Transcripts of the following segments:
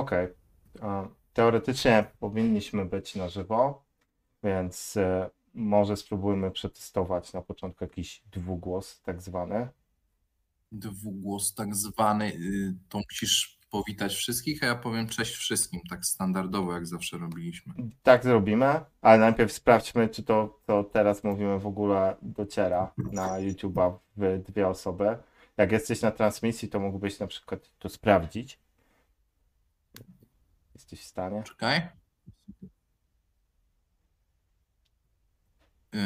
Okej. Okay. Teoretycznie powinniśmy być na żywo, więc e, może spróbujmy przetestować na początku jakiś dwugłos tak zwany. Dwugłos tak zwany, y, to musisz powitać wszystkich, a ja powiem cześć wszystkim, tak standardowo jak zawsze robiliśmy. Tak zrobimy, ale najpierw sprawdźmy, czy to, co teraz mówimy w ogóle dociera na YouTube'a w dwie osoby. Jak jesteś na transmisji, to mógłbyś na przykład to sprawdzić. Jesteś w stanie? Czekaj. Yy,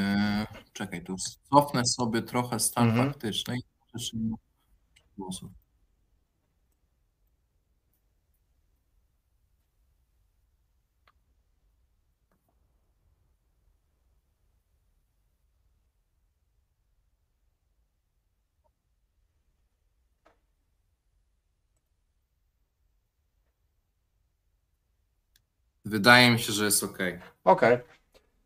czekaj, tu cofnę sobie trochę stan mhm. faktyczny i głosów. Wydaje mi się, że jest ok. Okej.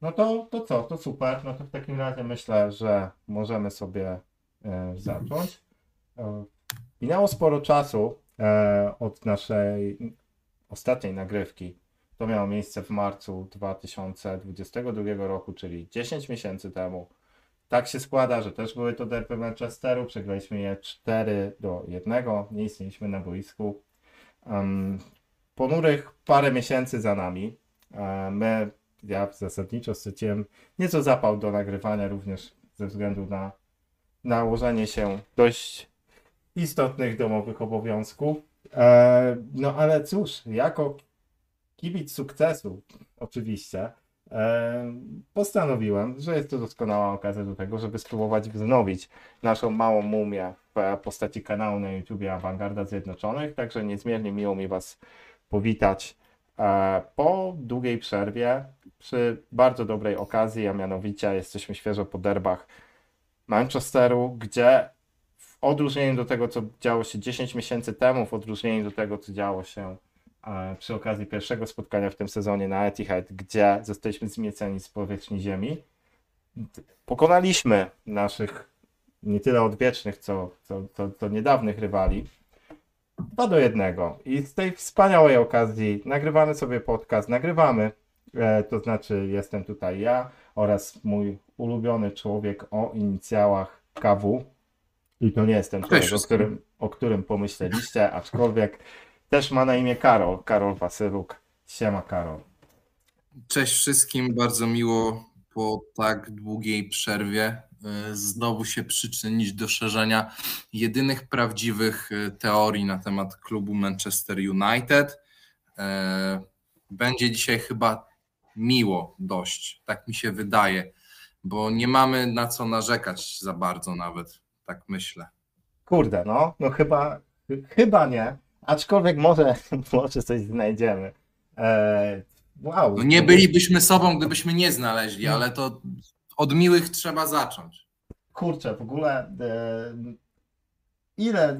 No to, to co? To super. No to w takim razie myślę, że możemy sobie e, zacząć. E, minęło sporo czasu e, od naszej ostatniej nagrywki. To miało miejsce w marcu 2022 roku, czyli 10 miesięcy temu. Tak się składa, że też były to derby Manchesteru. Przegraliśmy je 4 do 1. Nie istnieliśmy na boisku. Um, ponurych parę miesięcy za nami. E, my, ja zasadniczo straciłem nieco zapał do nagrywania, również ze względu na nałożenie się dość istotnych domowych obowiązków. E, no ale cóż, jako kibic sukcesu, oczywiście, e, postanowiłem, że jest to doskonała okazja do tego, żeby spróbować wznowić naszą małą mumię w postaci kanału na YouTubie Awangarda Zjednoczonych. Także niezmiernie miło mi Was powitać e, po długiej przerwie przy bardzo dobrej okazji, a mianowicie jesteśmy świeżo po derbach Manchesteru, gdzie w odróżnieniu do tego, co działo się 10 miesięcy temu, w odróżnieniu do tego, co działo się e, przy okazji pierwszego spotkania w tym sezonie na Etihad, gdzie zostaliśmy zmieceni z powierzchni ziemi, pokonaliśmy naszych nie tyle odwiecznych, co, co, co, co niedawnych rywali 2 do 1. I z tej wspaniałej okazji nagrywamy sobie podcast, nagrywamy, e, to znaczy jestem tutaj ja oraz mój ulubiony człowiek o inicjałach KW. I to nie jestem człowiek, o którym, o którym pomyśleliście, aczkolwiek też ma na imię Karol, Karol Wasyluk. Siema Karol. Cześć wszystkim, bardzo miło po tak długiej przerwie E, znowu się przyczynić do szerzenia jedynych prawdziwych e, teorii na temat klubu Manchester United. E, będzie dzisiaj chyba miło dość, tak mi się wydaje, bo nie mamy na co narzekać za bardzo nawet, tak myślę. Kurde, no, no chyba, chyba nie, aczkolwiek może, może coś znajdziemy. Wow. No nie bylibyśmy sobą, gdybyśmy nie znaleźli, ale to od miłych trzeba zacząć. Kurczę, w ogóle e, ile,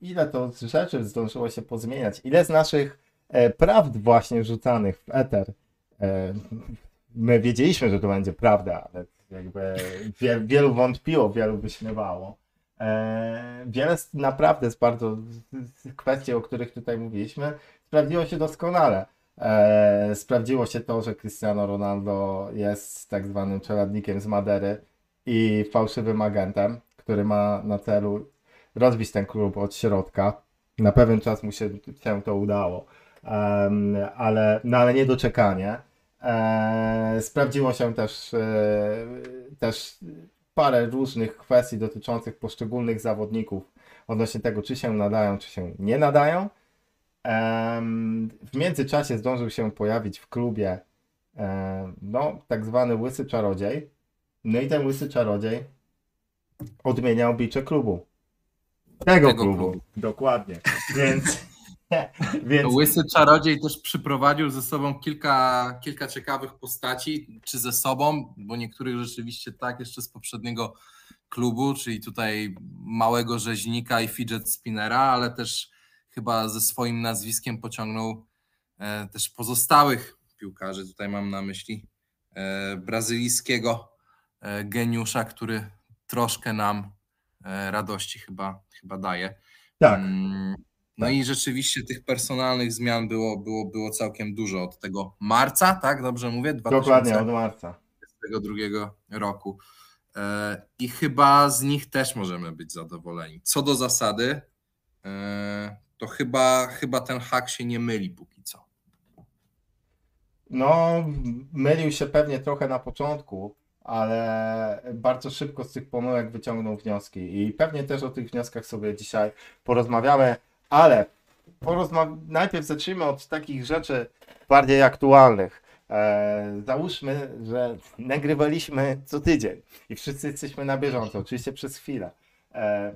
ile to rzeczy zdążyło się pozmieniać, ile z naszych e, prawd właśnie rzucanych w eter. E, my wiedzieliśmy, że to będzie prawda, ale jakby wie, wielu wątpiło, wielu wyśmiewało. Wiele naprawdę z bardzo z kwestii, o których tutaj mówiliśmy, sprawdziło się doskonale. E, sprawdziło się to, że Cristiano Ronaldo jest tak zwanym czeladnikiem z Madery i fałszywym agentem, który ma na celu rozbić ten klub od środka. Na pewien czas mu się, się to udało, ale, no, ale niedoczekanie. E, sprawdziło się też, e, też parę różnych kwestii dotyczących poszczególnych zawodników odnośnie tego, czy się nadają, czy się nie nadają. W międzyczasie zdążył się pojawić w klubie no, tak zwany łysy czarodziej. No i ten łysy czarodziej odmienia oblicze klubu. Tego, Tego klubu. klubu. Dokładnie. Więc, więc... Łysy czarodziej też przyprowadził ze sobą kilka, kilka ciekawych postaci, czy ze sobą, bo niektórych rzeczywiście tak, jeszcze z poprzedniego klubu, czyli tutaj małego rzeźnika i fidget spinnera, ale też chyba ze swoim nazwiskiem pociągnął e, też pozostałych piłkarzy. Tutaj mam na myśli e, brazylijskiego e, geniusza, który troszkę nam radości chyba, chyba daje. Tak. Mm. No tak. i rzeczywiście tych personalnych zmian było, było, było całkiem dużo od tego marca, tak? Dobrze mówię? Dokładnie, od marca. 2022 roku. I chyba z nich też możemy być zadowoleni. Co do zasady, to chyba, chyba ten hak się nie myli póki co. No, mylił się pewnie trochę na początku, ale bardzo szybko z tych pomyłek wyciągnął wnioski. I pewnie też o tych wnioskach sobie dzisiaj porozmawiamy, ale porozma- najpierw zacznijmy od takich rzeczy bardziej aktualnych. E, załóżmy, że nagrywaliśmy co tydzień i wszyscy jesteśmy na bieżąco, oczywiście przez chwilę. E,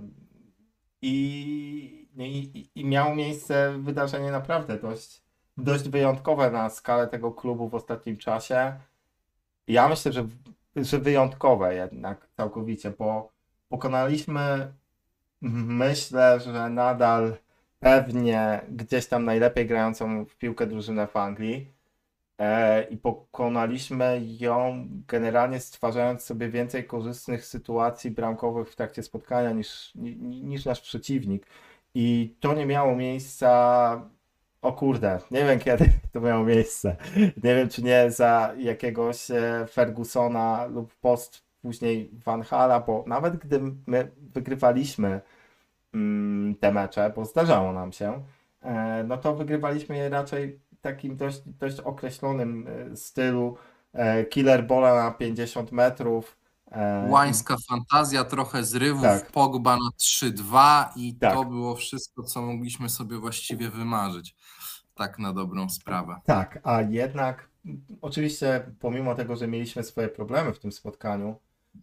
i, i, I miało miejsce wydarzenie naprawdę dość, dość wyjątkowe na skalę tego klubu w ostatnim czasie. Ja myślę, że, że wyjątkowe jednak całkowicie, bo pokonaliśmy, myślę, że nadal pewnie gdzieś tam najlepiej grającą w piłkę drużynę w Anglii e, i pokonaliśmy ją generalnie stwarzając sobie więcej korzystnych sytuacji bramkowych w trakcie spotkania niż, niż nasz przeciwnik. I to nie miało miejsca. O kurde, nie wiem kiedy to miało miejsce. Nie wiem, czy nie za jakiegoś e, Fergusona lub post później Van Hala, bo nawet gdy my wygrywaliśmy mm, te mecze, bo zdarzało nam się, e, no to wygrywaliśmy je raczej w takim dość, dość określonym e, stylu. Killer bola na 50 metrów, Łańska fantazja, trochę zrywów, tak. Pogba na 3-2 i tak. to było wszystko, co mogliśmy sobie właściwie wymarzyć. Tak na dobrą sprawę. Tak, a jednak oczywiście pomimo tego, że mieliśmy swoje problemy w tym spotkaniu,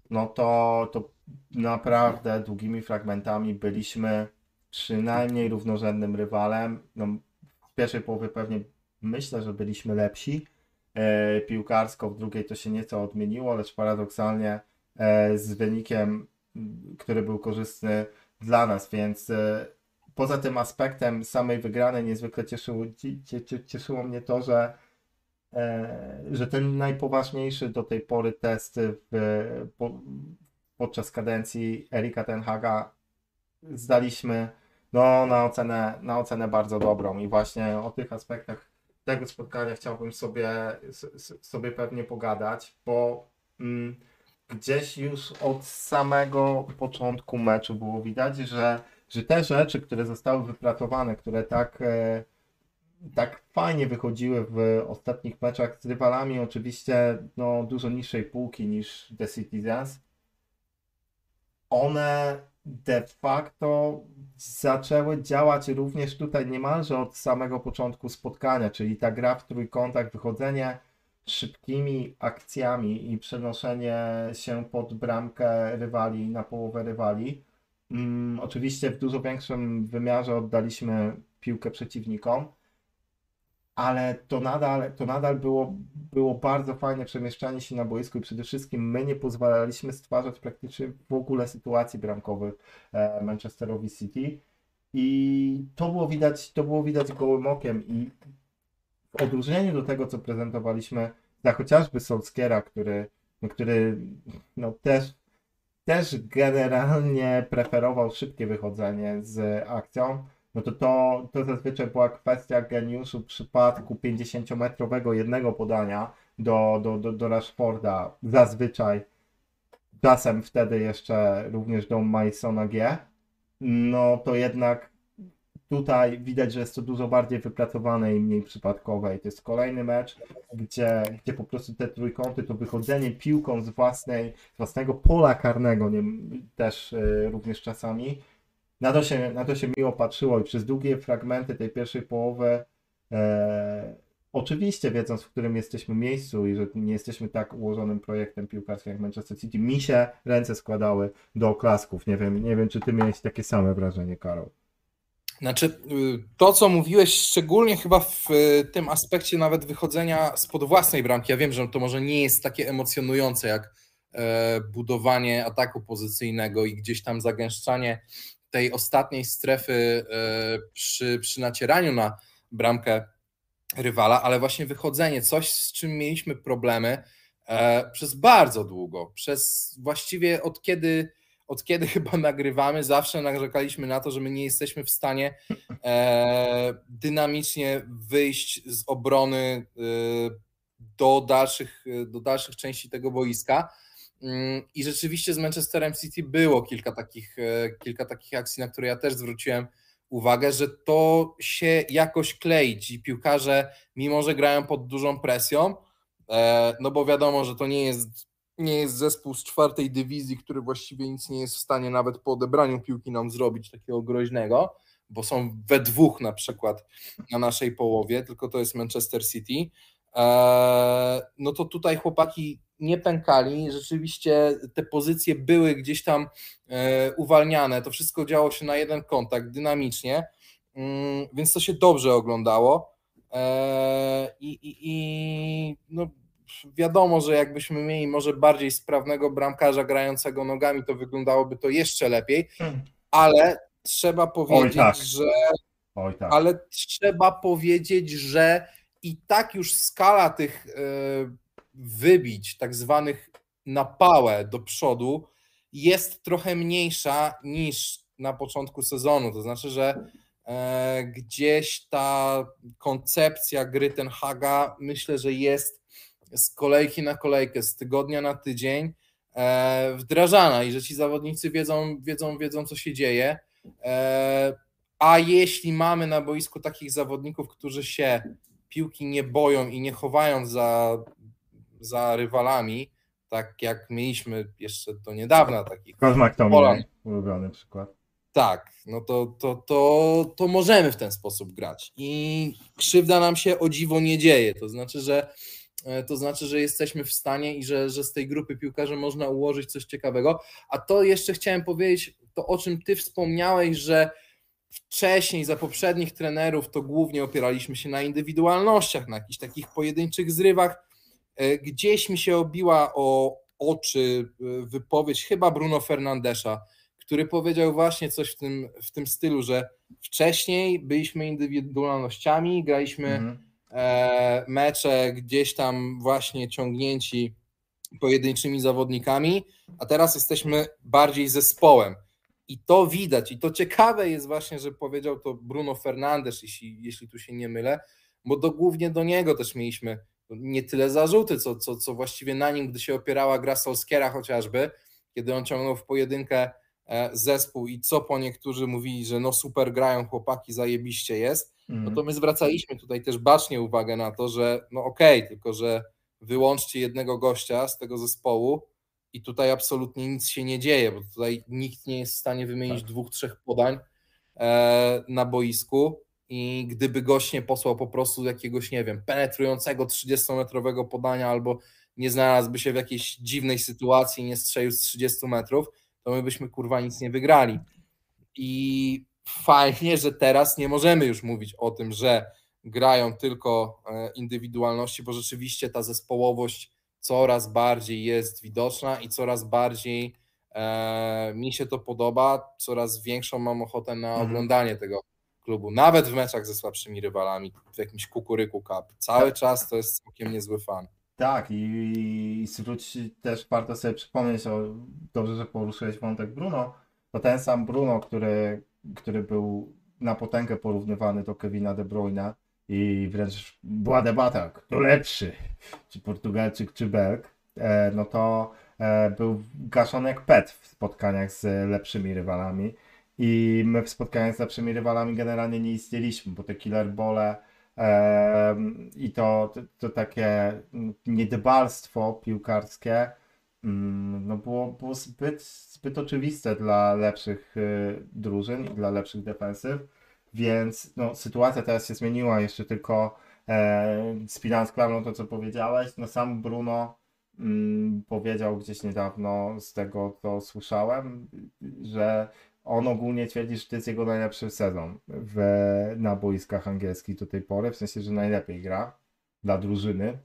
no to, to naprawdę długimi fragmentami byliśmy przynajmniej równorzędnym rywalem. No, w pierwszej połowie pewnie myślę, że byliśmy lepsi. E, piłkarsko w drugiej to się nieco odmieniło, lecz paradoksalnie E, z wynikiem, który był korzystny dla nas, więc e, poza tym aspektem samej wygranej niezwykle cieszyło, cieszyło mnie to, że, e, że ten najpoważniejszy do tej pory test w, podczas kadencji Erika Tenhaga zdaliśmy no, na, ocenę, na ocenę bardzo dobrą. I właśnie o tych aspektach tego spotkania chciałbym sobie, sobie pewnie pogadać, bo mm, gdzieś już od samego początku meczu było widać, że, że te rzeczy, które zostały wypracowane, które tak, e, tak fajnie wychodziły w ostatnich meczach z rywalami, oczywiście no, dużo niższej półki niż The Citizens, one de facto zaczęły działać również tutaj niemalże od samego początku spotkania, czyli ta gra w trójkątach, wychodzenie szybkimi akcjami i przenoszenie się pod bramkę rywali na połowę rywali. Mm, oczywiście w dużo większym wymiarze oddaliśmy piłkę przeciwnikom, ale to nadal, to nadal było, było bardzo fajne przemieszczanie się na boisku i przede wszystkim my nie pozwalaliśmy stwarzać praktycznie w ogóle sytuacji bramkowych e, Manchesterowi City. I to było widać, to było widać gołym okiem i w odróżnieniu do tego, co prezentowaliśmy dla chociażby Solskiera, który, który no, też, też generalnie preferował szybkie wychodzenie z akcją, no to, to to zazwyczaj była kwestia geniuszu w przypadku 50-metrowego jednego podania do, do, do, do Rashforda, zazwyczaj czasem wtedy jeszcze również do Masona G, no to jednak Tutaj widać, że jest to dużo bardziej wypracowane i mniej przypadkowe. I to jest kolejny mecz, gdzie, gdzie po prostu te trójkąty, to wychodzenie piłką z, własnej, z własnego pola karnego, nie, też y, również czasami, na to, się, na to się miło patrzyło i przez długie fragmenty tej pierwszej połowy, e, oczywiście wiedząc, w którym jesteśmy miejscu i że nie jesteśmy tak ułożonym projektem piłkarskim jak Manchester City, mi się ręce składały do oklasków. Nie wiem, nie wiem czy ty miałeś takie same wrażenie, Karol. Znaczy, y, to co mówiłeś, szczególnie chyba w y, tym aspekcie nawet wychodzenia spod własnej bramki. Ja wiem, że to może nie jest takie emocjonujące jak e, budowanie ataku pozycyjnego i gdzieś tam zagęszczanie tej ostatniej strefy e, przy, przy nacieraniu na bramkę rywala, ale właśnie wychodzenie, coś z czym mieliśmy problemy e, przez bardzo długo, przez właściwie od kiedy od kiedy chyba nagrywamy, zawsze narzekaliśmy na to, że my nie jesteśmy w stanie e, dynamicznie wyjść z obrony e, do, dalszych, do dalszych części tego boiska. Mm, I rzeczywiście z Manchesterem City było kilka takich, e, kilka takich akcji, na które ja też zwróciłem uwagę, że to się jakoś klei. Ci piłkarze, mimo że grają pod dużą presją, e, no bo wiadomo, że to nie jest, nie jest zespół z czwartej dywizji, który właściwie nic nie jest w stanie nawet po odebraniu piłki nam zrobić takiego groźnego, bo są we dwóch na przykład na naszej połowie, tylko to jest Manchester City. E, no to tutaj chłopaki nie pękali, rzeczywiście te pozycje były gdzieś tam e, uwalniane, to wszystko działo się na jeden kontakt, dynamicznie, mm, więc to się dobrze oglądało. E, i, i, i no wiadomo, że jakbyśmy mieli może bardziej sprawnego bramkarza grającego nogami, to wyglądałoby to jeszcze lepiej, hmm. ale trzeba powiedzieć, Oj, tak. że Oj, tak. ale trzeba powiedzieć, że i tak już skala tych e, wybić tak zwanych na pałę do przodu jest trochę mniejsza niż na początku sezonu. To znaczy, że e, gdzieś ta koncepcja gry ten Haga myślę, że jest z kolejki na kolejkę, z tygodnia na tydzień e, wdrażana i że ci zawodnicy wiedzą, wiedzą, wiedzą co się dzieje. E, a jeśli mamy na boisku takich zawodników, którzy się piłki nie boją i nie chowają za za rywalami, tak jak mieliśmy jeszcze do niedawna takich. Kozmak to mój ulubiony przykład. Tak, no to, to, to, to możemy w ten sposób grać. I krzywda nam się o dziwo nie dzieje. To znaczy, że to znaczy, że jesteśmy w stanie i że, że z tej grupy piłkarzy można ułożyć coś ciekawego. A to jeszcze chciałem powiedzieć, to o czym ty wspomniałeś, że wcześniej za poprzednich trenerów to głównie opieraliśmy się na indywidualnościach, na jakichś takich pojedynczych zrywach. E, gdzieś mi się obiła o oczy e, wypowiedź chyba Bruno Fernandesza, który powiedział właśnie coś w tym, w tym stylu, że wcześniej byliśmy indywidualnościami, graliśmy mhm. E, mecze gdzieś tam właśnie ciągnięci pojedynczymi zawodnikami, a teraz jesteśmy bardziej zespołem. I to widać, i to ciekawe jest właśnie, że powiedział to Bruno Fernandes, jeśli, jeśli tu się nie mylę, bo do, głównie do niego też mieliśmy nie tyle zarzuty, co, co, co właściwie na nim, gdy się opierała gra Solskiera chociażby, kiedy on ciągnął w pojedynkę e, zespół i co po niektórzy mówili, że no super grają chłopaki, zajebiście jest. No to my zwracaliśmy tutaj też bacznie uwagę na to, że no okej, okay, tylko że wyłączcie jednego gościa z tego zespołu i tutaj absolutnie nic się nie dzieje, bo tutaj nikt nie jest w stanie wymienić tak. dwóch, trzech podań e, na boisku i gdyby gość nie posłał po prostu jakiegoś, nie wiem, penetrującego 30-metrowego podania albo nie znalazłby się w jakiejś dziwnej sytuacji nie strzelił z 30 metrów, to my byśmy kurwa nic nie wygrali. I fajnie, że teraz nie możemy już mówić o tym, że grają tylko e, indywidualności, bo rzeczywiście ta zespołowość coraz bardziej jest widoczna i coraz bardziej e, mi się to podoba, coraz większą mam ochotę na mhm. oglądanie tego klubu, nawet w meczach ze słabszymi rywalami, w jakimś kukuryku cup. Cały tak. czas to jest całkiem niezły fan. Tak, i, i też warto sobie przypomnieć, o, dobrze, że poruszyłeś wątek Bruno, to ten sam Bruno, który, który był na potęgę porównywany do Kevina De Bruyne i wręcz była debata, kto lepszy, czy Portugalczyk, czy Belg, e, no to e, był gaszony jak pet w spotkaniach z lepszymi rywalami. I my w spotkaniach z lepszymi rywalami generalnie nie istnieliśmy, bo te killer bole e, i to, to, to, takie niedbalstwo piłkarskie mm, no było, było zbyt, zbyt oczywiste dla lepszych y, drużyn i dla lepszych defensyw, więc no, sytuacja teraz się zmieniła, jeszcze tylko e, spinając klamrą to, co powiedziałeś, no sam Bruno mm, powiedział gdzieś niedawno z tego, co słyszałem, że on ogólnie twierdzi, że to jest jego najlepszy sezon w, na boiskach angielskich do tej pory, w sensie, że najlepiej gra dla drużyny.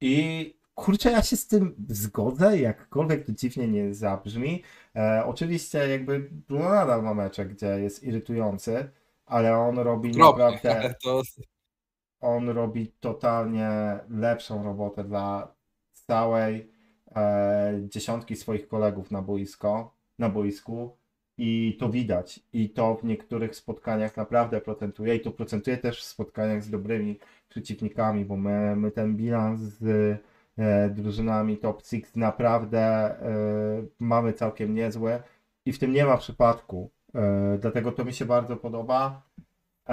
I kurczę, ja się z tym zgodzę, jakkolwiek to dziwnie nie zabrzmi. E, oczywiście jakby Bruno nadal ma mecze, gdzie jest irytujący, ale on robi naprawdę... To... On robi totalnie lepszą robotę dla całej e, dziesiątki swoich kolegów na boisko na boisku i to widać. I to w niektórych spotkaniach naprawdę procentuje i to procentuje też w spotkaniach z dobrymi przeciwnikami, bo my, my ten bilans z drużynami top 6 naprawdę e, mamy całkiem niezły i w tym nie ma przypadku. E, dlatego to mi się bardzo podoba. E,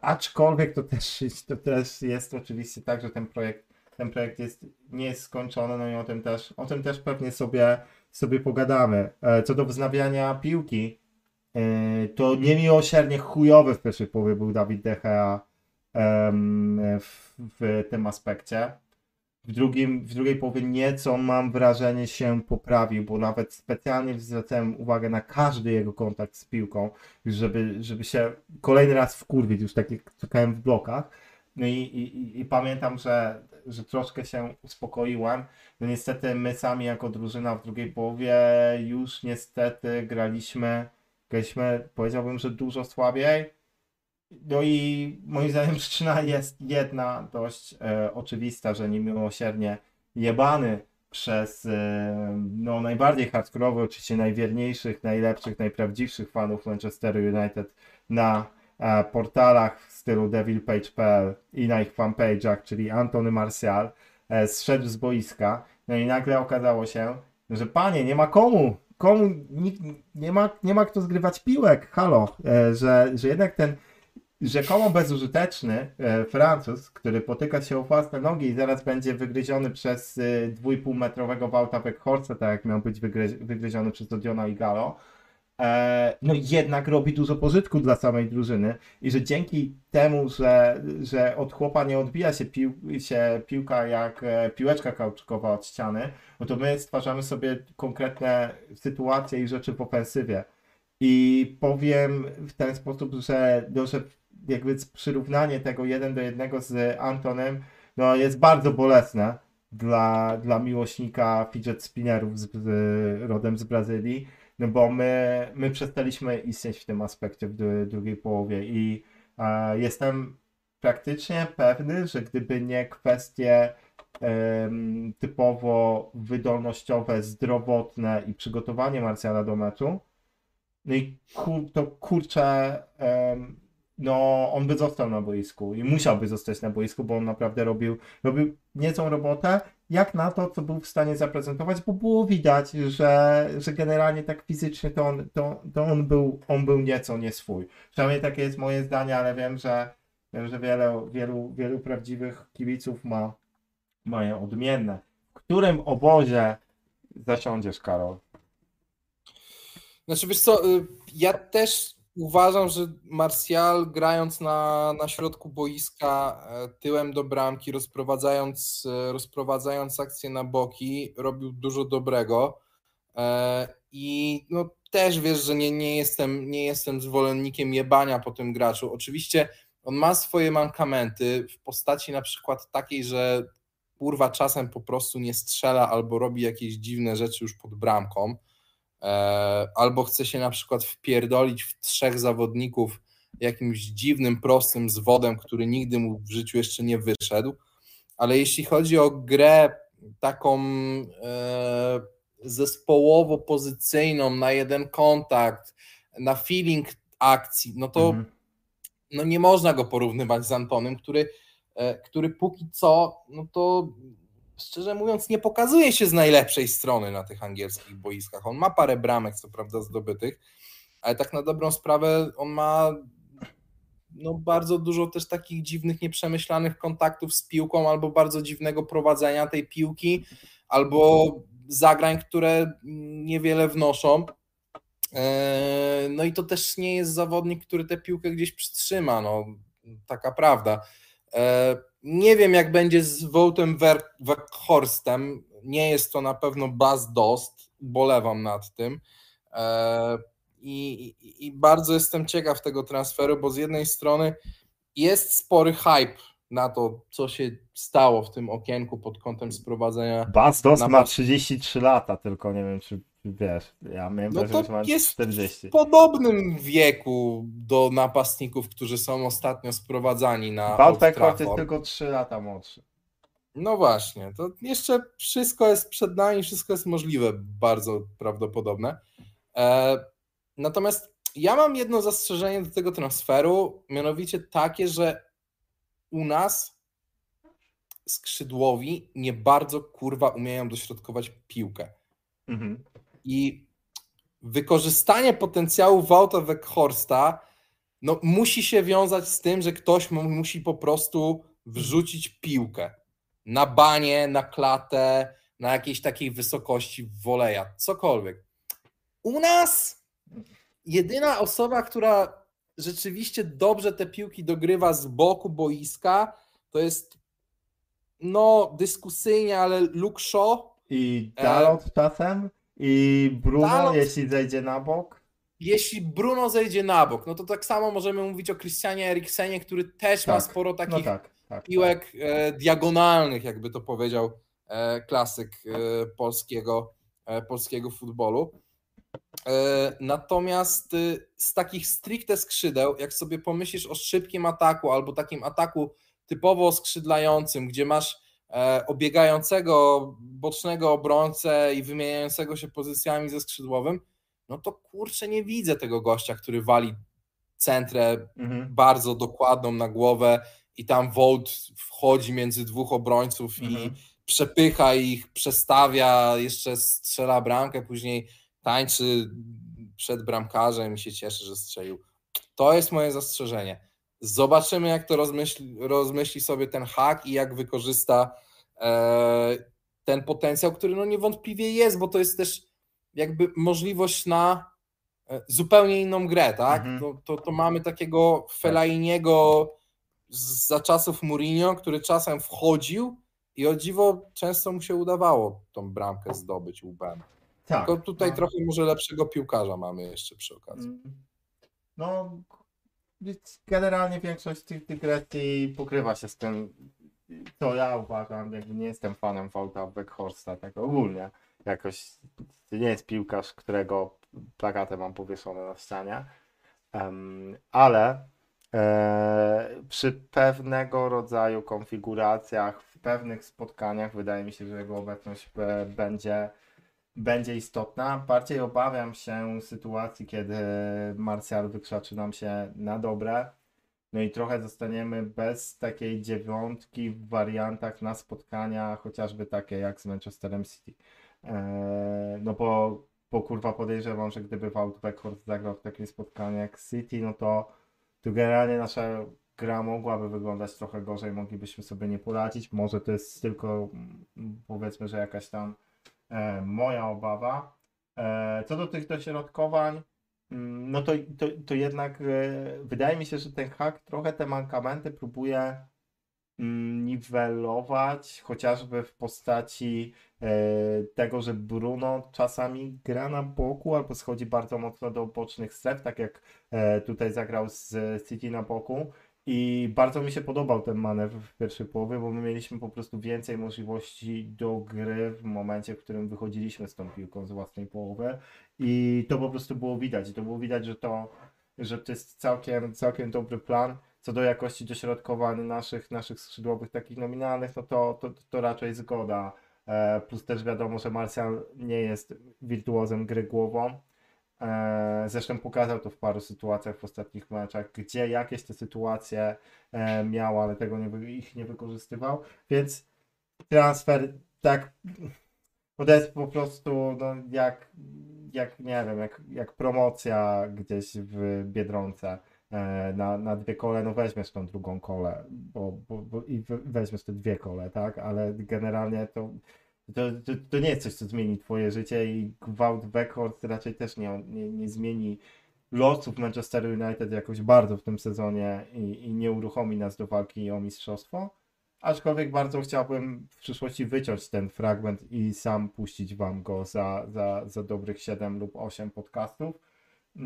aczkolwiek to też, to też jest oczywiście tak, że ten projekt, ten projekt jest, nie jest skończony, no i o tym też, o tym też pewnie sobie, sobie pogadamy. E, co do wznawiania piłki, e, to niemiłosiernie chujowy w pierwszej połowie był Dawid De Gea em, w, w tym aspekcie. W, drugim, w drugiej połowie nieco mam wrażenie się poprawił, bo nawet specjalnie zwracałem uwagę na każdy jego kontakt z piłką, żeby, żeby się kolejny raz wkurwić, już tak jak czekałem w blokach. No i, i, i pamiętam, że, że troszkę się uspokoiłem. No niestety my sami jako drużyna w drugiej połowie już niestety graliśmy, graliśmy powiedziałbym, że dużo słabiej. No i moim zdaniem przyczyna jest jedna dość e, oczywista, że niemiłosiernie jebany przez e, no, najbardziej hardkorowych, oczywiście najwierniejszych, najlepszych, najprawdziwszych fanów Manchesteru United na e, portalach w stylu devilpage.pl i na ich fanpage'ach, czyli Antony Martial, e, zszedł z boiska. No i nagle okazało się, że panie, nie ma komu, komu, nikt, nie, ma, nie ma kto zgrywać piłek, halo, e, że, że jednak ten rzekomo bezużyteczny e, Francuz, który potyka się o własne nogi i zaraz będzie wygryziony przez e, 2,5 metrowego Wałta Weghorsta, tak jak miał być wygry, wygryziony przez Odiona i Galo, e, no jednak robi dużo pożytku dla samej drużyny i że dzięki temu, że, że od chłopa nie odbija się, pił, się piłka jak e, piłeczka kauczkowa od ściany, no to my stwarzamy sobie konkretne sytuacje i rzeczy w ofensywie. I powiem w ten sposób, że, no, że jakby przyrównanie tego jeden do jednego z Antonem no, jest bardzo bolesne dla, dla miłośnika fidget spinnerów z, z, rodem z Brazylii, no bo my, my przestaliśmy istnieć w tym aspekcie w dru- drugiej połowie i e, jestem praktycznie pewny, że gdyby nie kwestie em, typowo wydolnościowe, zdrowotne i przygotowanie Marsjala do meczu, no i to kurczę, no on by został na boisku i musiałby zostać na boisku, bo on naprawdę robił, robił niezłą robotę, jak na to, co był w stanie zaprezentować, bo było widać, że, że generalnie tak fizycznie to on, to, to on, był, on był nieco nie swój. Przynajmniej takie jest moje zdanie, ale wiem, że, wiem, że wiele, wielu, wielu prawdziwych kibiców ma, ma je odmienne. W którym obozie zasiądziesz, Karol? Znaczy wiesz co, y, ja też uważam, że Martial grając na, na środku boiska e, tyłem do bramki, rozprowadzając, e, rozprowadzając akcję na boki, robił dużo dobrego. E, I no, też wiesz, że nie, nie, jestem, nie jestem zwolennikiem jebania po tym graczu. Oczywiście on ma swoje mankamenty w postaci na przykład takiej, że kurwa czasem po prostu nie strzela albo robi jakieś dziwne rzeczy już pod bramką albo chce się na przykład wpierdolić w trzech zawodników jakimś dziwnym, prostym zwodem, który nigdy mu w życiu jeszcze nie wyszedł. Ale jeśli chodzi o grę taką e, zespołowo-pozycyjną, na jeden kontakt, na feeling akcji, no to mhm. no nie można go porównywać z Antonem, który, e, który póki co, no to szczerze mówiąc, nie pokazuje się z najlepszej strony na tych angielskich boiskach. On ma parę bramek, co prawda, zdobytych, ale tak na dobrą sprawę on ma no, bardzo dużo też takich dziwnych, nieprzemyślanych kontaktów z piłką, albo bardzo dziwnego prowadzenia tej piłki, albo zagrań, które niewiele wnoszą. Eee, no i to też nie jest zawodnik, który tę piłkę gdzieś przytrzyma, no taka prawda. Nie wiem, jak będzie z Wołtem Weghorsten. Nie jest to na pewno Bas Dost. Bolewam nad tym. E, I, i, I, bardzo jestem ciekaw tego transferu, bo z jednej strony jest spory hype na to, co się stało w tym okienku pod kątem sprowadzenia. Bas Dost ma 33 lata, tylko nie wiem, czy wiesz, ja miałem no wrażenie, że jest 40. w podobnym wieku do napastników, którzy są ostatnio sprowadzani na Walter Kort jest tylko 3 lata młodszy. No właśnie, to jeszcze wszystko jest przed nami, wszystko jest możliwe, bardzo prawdopodobne. E, natomiast ja mam jedno zastrzeżenie do tego transferu, mianowicie takie, że u nas skrzydłowi nie bardzo kurwa umieją dośrodkować piłkę. Mhm. I wykorzystanie potencjału Wouta Weghorsta no, musi się wiązać z tym, że ktoś mu musi po prostu wrzucić piłkę na banie, na klatę, na jakiejś takiej wysokości woleja, cokolwiek. U nas jedyna osoba, która rzeczywiście dobrze te piłki dogrywa z boku boiska, to jest no dyskusyjnie, ale Luke Shaw. I E, Dalot czasem, i Bruno, Dalot- jeśli zejdzie na bok. Jeśli Bruno zejdzie na bok, no to tak samo możemy mówić o Christianie Eriksenie, który też ma Tak, sporo No takich tak, tak. piłek e, diagonalnych, jakby to powiedział e, klasyk e, polskiego, e, polskiego futbolu. E, natomiast e, z takich stricte skrzydeł, jak sobie pomyślisz o szybkim ataku albo takim ataku typowo skrzydlającym, gdzie masz obiegającego bocznego obrońcę i wymieniającego się pozycjami ze skrzydłowym, no to kurczę nie widzę tego gościa, który wali centrę Mhm. bardzo dokładną na głowę i tam Wołt wchodzi między dwóch obrońców i Mhm. przepycha ich, przestawia, jeszcze strzela bramkę, później tańczy przed bramkarzem i się cieszy, że strzelił. To jest moje zastrzeżenie. Zobaczymy, jak to rozmyśli, rozmyśli sobie ten hak i jak wykorzysta e, ten potencjał, który no niewątpliwie jest, bo to jest też jakby możliwość na e, zupełnie inną grę, tak? Mhm. To, to, to mamy takiego Felainiego z- za czasów Mourinho, który czasem wchodził i o dziwo często mu się udawało tą bramkę zdobyć łbem. Tak. Tylko tutaj no. trochę może lepszego piłkarza mamy jeszcze przy okazji. Mm. No, generalnie większość tych dygresji pokrywa się z tym, co ja uważam, jakby nie jestem fanem Wouta Beckhorsta, tak ogólnie. Jakoś nie jest piłkarz, którego plakatę mam powieszone na ścianie. Em, ale e, przy pewnego rodzaju konfiguracjach, w pewnych spotkaniach wydaje mi się, że jego obecność e, będzie będzie istotna. Bardziej obawiam się sytuacji, kiedy Martial wykrzaczy nam się na dobre. No i trochę zostaniemy bez takiej dziewiątki w wariantach na spotkania, chociażby takie jak z Manchesterem City. Eee, no bo, bo kurwa podejrzewam, że gdyby Wout Weghorst zagrał w takim spotkaniu jak City, no to, to generalnie nasza gra mogłaby wyglądać trochę gorzej, moglibyśmy sobie nie poradzić. Może to jest tylko mm, powiedzmy, że jakaś tam moja obawa. E, co do tych dośrodkowań, mm, no to, to, to jednak e, wydaje mi się, że ten hak trochę te mankamenty próbuje mm, niwelować, chociażby w postaci e, tego, że Bruno czasami gra na boku albo schodzi bardzo mocno do bocznych stref, tak jak e, tutaj zagrał z City na boku. I bardzo mi się podobał ten manewr w pierwszej połowie, bo my mieliśmy po prostu więcej możliwości do gry w momencie, w którym wychodziliśmy z tą piłką z własnej połowy. I to po prostu było widać. I to było widać, że to, że to jest całkiem, całkiem dobry plan. Co do jakości dośrodkowań naszych, naszych skrzydłowych, takich nominalnych, no to, to, to raczej zgoda. E, plus też wiadomo, że Martial nie jest wirtuozem gry głową. E, Zresztą pokazał to w paru sytuacjach w ostatnich meczach, gdzie jakieś te sytuacje e, miał, ale tego nie, ich nie wykorzystywał. Więc transfer tak, to jest po prostu no, jak, jak nie wiem, jak, jak promocja gdzieś w Biedronce e, na, na dwie kole, no weźmiesz tą drugą kolę, bo, bo, bo i we- weźmiesz te dwie kole, tak? Ale generalnie to to, to, to nie jest coś, co zmieni twoje życie i gwałt Beckhorst raczej też nie, nie, nie zmieni losów Manchester United jakoś bardzo w tym sezonie i, i nie uruchomi nas do walki o mistrzostwo. Aczkolwiek bardzo chciałbym w przyszłości wyciąć ten fragment i sam puścić wam go za, za, za dobrych 7 lub 8 podcastów,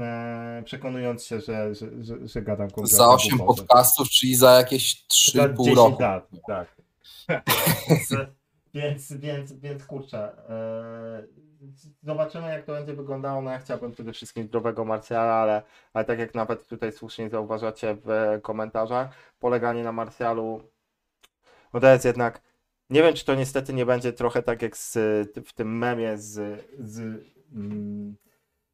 e, przekonując się, że, że, że, że gadam kompletnie Za 8 głupoty. podcastów, czyli za jakieś Za 3,5 10 roku. lat, tak. więc, więc, więc kurczę. e, Zobaczymy, jak to będzie wyglądało. No ja chciałbym przede wszystkim zdrowego Marsjala, ale, ale tak jak nawet tutaj słusznie zauważacie w komentarzach, poleganie na Marsjalu, no to jest jednak. Nie wiem, czy to niestety nie będzie trochę tak jak z, w tym memie z, z, mm,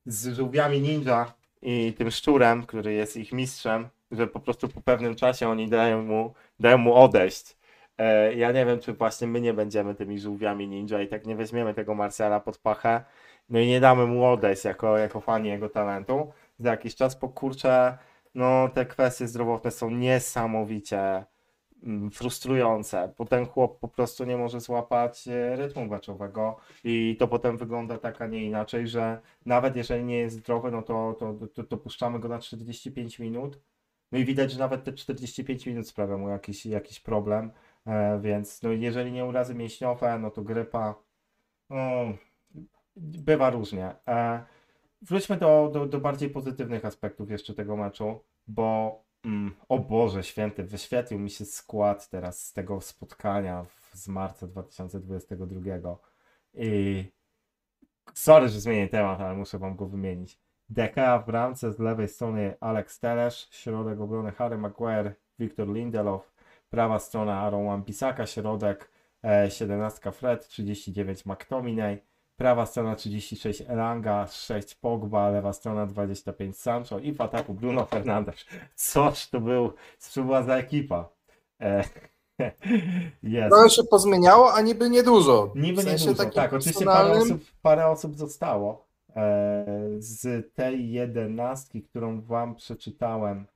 z żółwiami ninja i tym szczurem, który jest ich mistrzem, że po prostu po pewnym czasie oni dają mu, dają mu odejść. E, ja nie wiem, czy właśnie my nie będziemy tymi żółwiami ninja i tak nie weźmiemy tego Marcela pod pachę, no i nie damy mu odejść jako, jako fani jego talentu. Za jakiś czas, bo kurczę, no te kwestie zdrowotne są niesamowicie mm, frustrujące, bo ten chłop po prostu nie może złapać e, rytmu meczowego i to potem wygląda tak, a nie inaczej, że nawet jeżeli nie jest zdrowy, no to, to, to, to puszczamy go na 45 minut. No i widać, że nawet te 45 minut sprawia mu jakiś, jakiś problem, więc no jeżeli nie urazy mięśniowe, no to grypa, no, bywa różnie. E, wróćmy do, do, do bardziej pozytywnych aspektów jeszcze tego meczu, bo mm, o Boże święty, wyświetlił mi się skład teraz z tego spotkania w, z marca 2022 i sorry, że zmienię temat, ale muszę wam go wymienić. DK w bramce z lewej strony Alex Telesz, środek obrony Harry Maguire, Victor Lindelof, prawa strona Aaron Wan-Bissaka, środek e, 17 Fred, 39 McTominay, prawa strona 36 Elanga, 6 Pogba, lewa strona 25 Sancho i w ataku Bruno Fernandes. Coż to był, co była za ekipa? E. Trochę się pozmieniało, a niby niedużo. Niby w nie sensie dużo, takim tak, oczywiście parę personalnym. osób, parę osób zostało. E, z tej jedenastki, którą wam przeczytałem,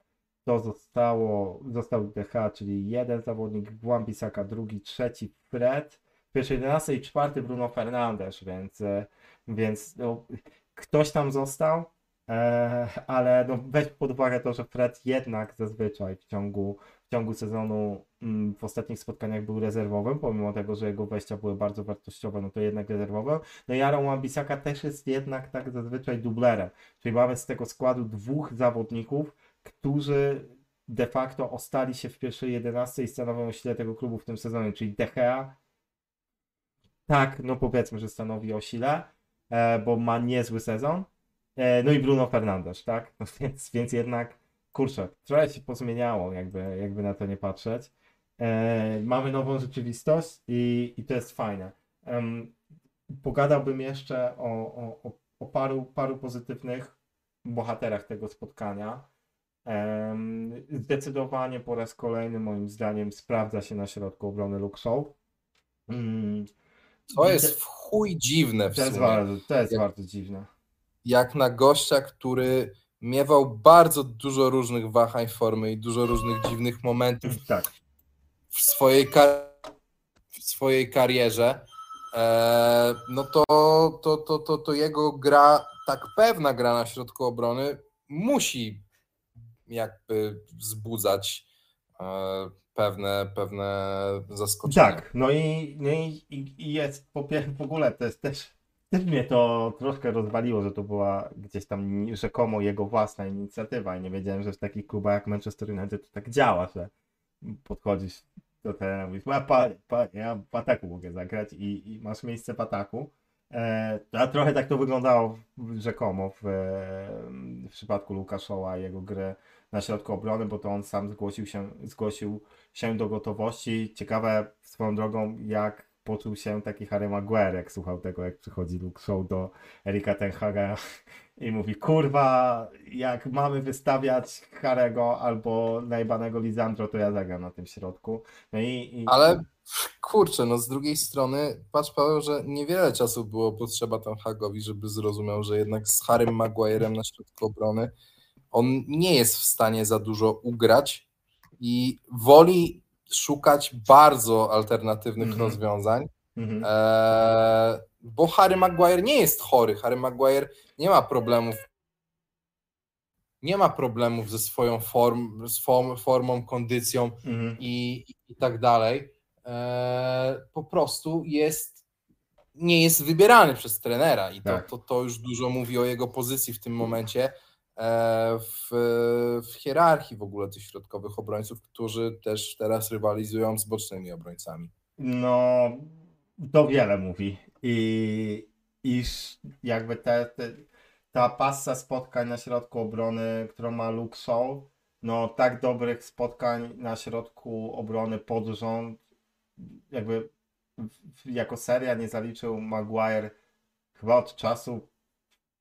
to zostało, został DH, czyli jeden zawodnik, Wan-Bissaka, drugi, trzeci Fred, w pierwszej 11 i czwarty Bruno Fernandes, więc, e, więc no, ktoś tam został, e, ale no, weź pod uwagę to, że Fred jednak zazwyczaj w ciągu, w ciągu sezonu mm, w ostatnich spotkaniach był rezerwowym, pomimo tego, że jego wejścia były bardzo wartościowe, no to jednak rezerwowym. No i Aaron Wan-Bissaka też jest jednak tak zazwyczaj dublerem, czyli mamy z tego składu dwóch zawodników, którzy de facto ostali się w pierwszej 11 i stanowią sile tego klubu w tym sezonie, czyli De tak, no powiedzmy, że stanowi o sile, e, bo ma niezły sezon, e, no i Bruno Fernandes, tak, no więc, więc jednak, kurczę, trochę się pozmieniało, jakby, jakby na to nie patrzeć. E, mamy nową rzeczywistość i, i to jest fajne. Pogadałbym jeszcze o, o, o paru, paru pozytywnych bohaterach tego spotkania. Zdecydowanie po raz kolejny moim zdaniem sprawdza się na środku obrony Luke Shaw. Mm, To jest w chuj dziwne w to jest, bardzo, to jest Jak- bardzo dziwne. Jak na gościa, który miewał bardzo dużo różnych wahań formy i dużo różnych dziwnych momentów Tak, w swojej, kar- w swojej karierze, e, no to, to, to, to, to jego gra, tak pewna gra na środku obrony musi jakby wzbudzać e, pewne, pewne zaskoczenia. tak. No i, no i, i jest po, w ogóle to jest też, też mnie to troszkę rozwaliło, że to była gdzieś tam rzekomo jego własna inicjatywa i nie wiedziałem, że w takich klubach jak Manchester United to tak działa, że podchodzisz do i mówisz, a panie, panie, ja w ataku mogę zagrać i, i masz miejsce w ataku. E, a trochę tak to wyglądało rzekomo w, w przypadku Lukaszoła i jego gry na środku obrony, bo to on sam zgłosił się, zgłosił się do gotowości. Ciekawe swoją drogą, jak poczuł się taki Harry Maguire, jak słuchał tego, jak przychodzi Luke Shaw do Erika Tenhaga i mówi, kurwa, jak mamy wystawiać Harego albo najbanego Lisandro, to ja zagram na tym środku. No i, i Ale kurczę, no z drugiej strony, patrz Paweł, że niewiele czasu było potrzeba tam Hagowi, żeby zrozumiał, że jednak z Harrym Maguirem na środku obrony on nie jest w stanie za dużo ugrać i woli szukać bardzo alternatywnych Mhm. rozwiązań, Mhm. e, bo Harry Maguire nie jest chory. Harry Maguire nie ma problemów nie ma problemów ze swoją form, swą formą, kondycją Mhm. i, i tak dalej, e, po prostu jest, nie jest wybierany przez trenera i to, Tak. to, to już dużo mówi o jego pozycji w tym momencie w, w hierarchii w ogóle tych środkowych obrońców, którzy też teraz rywalizują z bocznymi obrońcami. No, to wiele mówi. I iż jakby te, te, ta passa spotkań na środku obrony, którą ma Luke Shaw, no tak dobrych spotkań na środku obrony pod rząd, jakby jako seria nie zaliczył Maguire chyba od czasu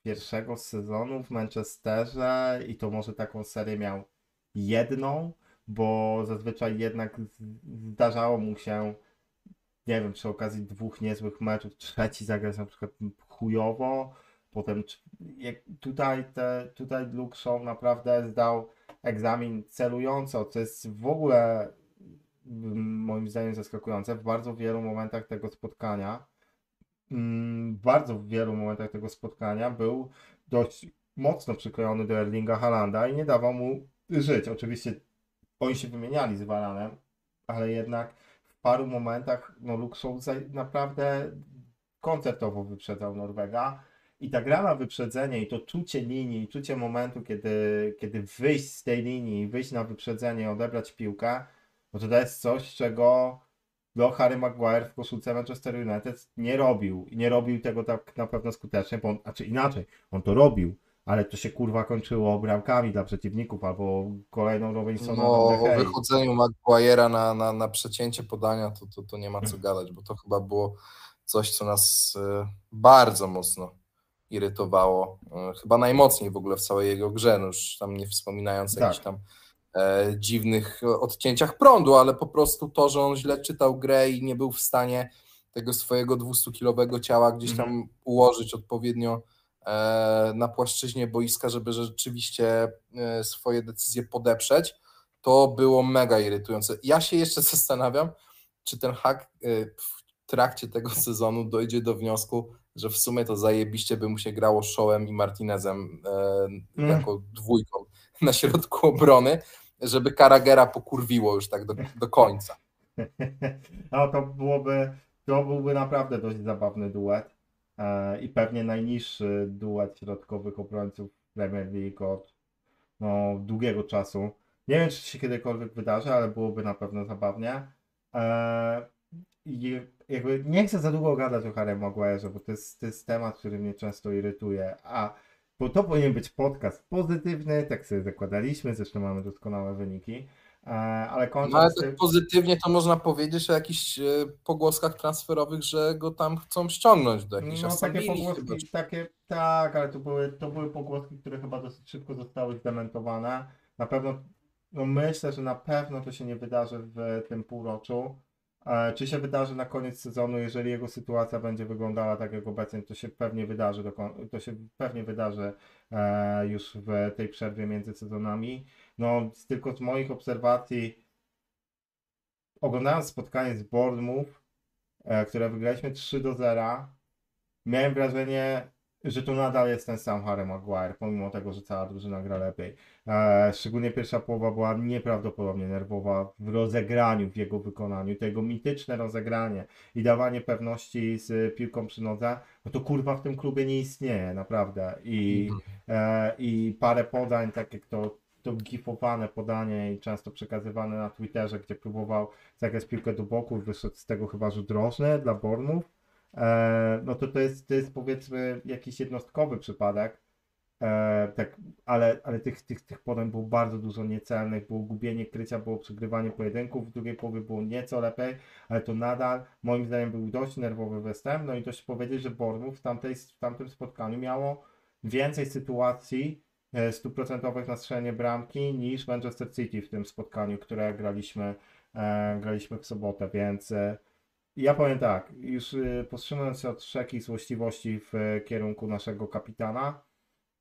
pierwszego sezonu w Manchesterze i to może taką serię miał jedną, bo zazwyczaj jednak zdarzało mu się, nie wiem, przy okazji dwóch niezłych meczów, trzeci zagrać na przykład chujowo, potem tutaj, te, tutaj Luke Shaw naprawdę zdał egzamin celująco, co jest w ogóle moim zdaniem zaskakujące w bardzo wielu momentach tego spotkania. Mm, W bardzo wielu momentach tego spotkania był dość mocno przyklejony do Erlinga Halanda i nie dawał mu żyć. Oczywiście oni się wymieniali z Varanem, ale jednak w paru momentach no Luke naprawdę koncertowo wyprzedzał Norwega. I ta gra na wyprzedzenie i to czucie linii, czucie momentu, kiedy, kiedy wyjść z tej linii, wyjść na wyprzedzenie, odebrać piłkę, no to to jest coś, czego no, Harry Maguire w koszulce Manchester United nie robił. I nie robił tego tak na pewno skutecznie, bo on, znaczy inaczej, on to robił, ale to się kurwa kończyło bramkami dla przeciwników albo kolejną Robinsona No, do o wychodzeniu Maguire'a na, na, na przecięcie podania to, to, to nie ma co gadać, bo to chyba było coś, co nas e, bardzo mocno irytowało. E, chyba najmocniej w ogóle w całej jego grze, no już tam nie wspominając Tak. jakichś tam dziwnych odcięciach prądu, ale po prostu to, że on źle czytał grę i nie był w stanie tego swojego 200-kilowego ciała gdzieś tam ułożyć odpowiednio e, na płaszczyźnie boiska, żeby rzeczywiście e, swoje decyzje podeprzeć, to było mega irytujące. Ja się jeszcze zastanawiam, czy ten hak e, w trakcie tego sezonu dojdzie do wniosku, że w sumie to zajebiście by mu się grało Showem i Martinezem e, Mm. jako dwójką na środku obrony, żeby Karagera pokurwiło już tak do, do końca. No to byłoby, to byłby naprawdę dość zabawny duet e, i pewnie najniższy duet środkowych obrońców Premier League od no, długiego czasu. Nie wiem, czy się kiedykolwiek wydarzy, ale byłoby na pewno zabawnie. E, i jakby nie chcę za długo gadać o Harry Maguire'ze, bo to jest, to jest temat, który mnie często irytuje, a bo to powinien być podcast pozytywny, tak sobie zakładaliśmy, zresztą mamy doskonałe wyniki, e, ale kończąc No ale tak pozytywnie to można powiedzieć o jakichś e, pogłoskach transferowych, że go tam chcą ściągnąć do jakiejś No takie chyba, pogłoski, takie, tak, ale to były, to były pogłoski, które chyba dosyć szybko zostały zdementowane. Na pewno, no myślę, że na pewno to się nie wydarzy w tym półroczu. E, Czy się wydarzy na koniec sezonu, jeżeli jego sytuacja będzie wyglądała tak jak obecnie, to się pewnie wydarzy, do, to się pewnie wydarzy e, już w tej przerwie między sezonami. No, tylko z moich obserwacji, oglądając spotkanie z Bournemouth, e, które wygraliśmy 3 do 0, miałem wrażenie, że to nadal jest ten sam Harry Maguire, pomimo tego, że cała drużyna gra lepiej. E, szczególnie pierwsza połowa była nieprawdopodobnie nerwowa w rozegraniu, w jego wykonaniu. To jego mityczne rozegranie i dawanie pewności z piłką przy nodze, no to kurwa w tym klubie nie istnieje, naprawdę. I, e, i parę podań, tak jak to, to gifowane podanie i często przekazywane na Twitterze, gdzie próbował zagrać piłkę do boku wyszedł z tego chyba rzut rożny dla Bormów. E, no to to jest, to jest powiedzmy jakiś jednostkowy przypadek, e, tak, ale, ale tych, tych, tych podań było bardzo dużo niecelnych, było gubienie krycia, było przegrywanie pojedynków, w drugiej połowie było nieco lepiej, ale to nadal moim zdaniem był dość nerwowy występ, no i dość powiedzieć, że Bournemouth w, tamtej, w tamtym spotkaniu miało więcej sytuacji e, stuprocentowych na strzelenie bramki niż Manchester City w tym spotkaniu, które graliśmy, e, graliśmy w sobotę, więc e, ja powiem tak, już y, powstrzymując się od wszelkich złośliwości w y, kierunku naszego kapitana,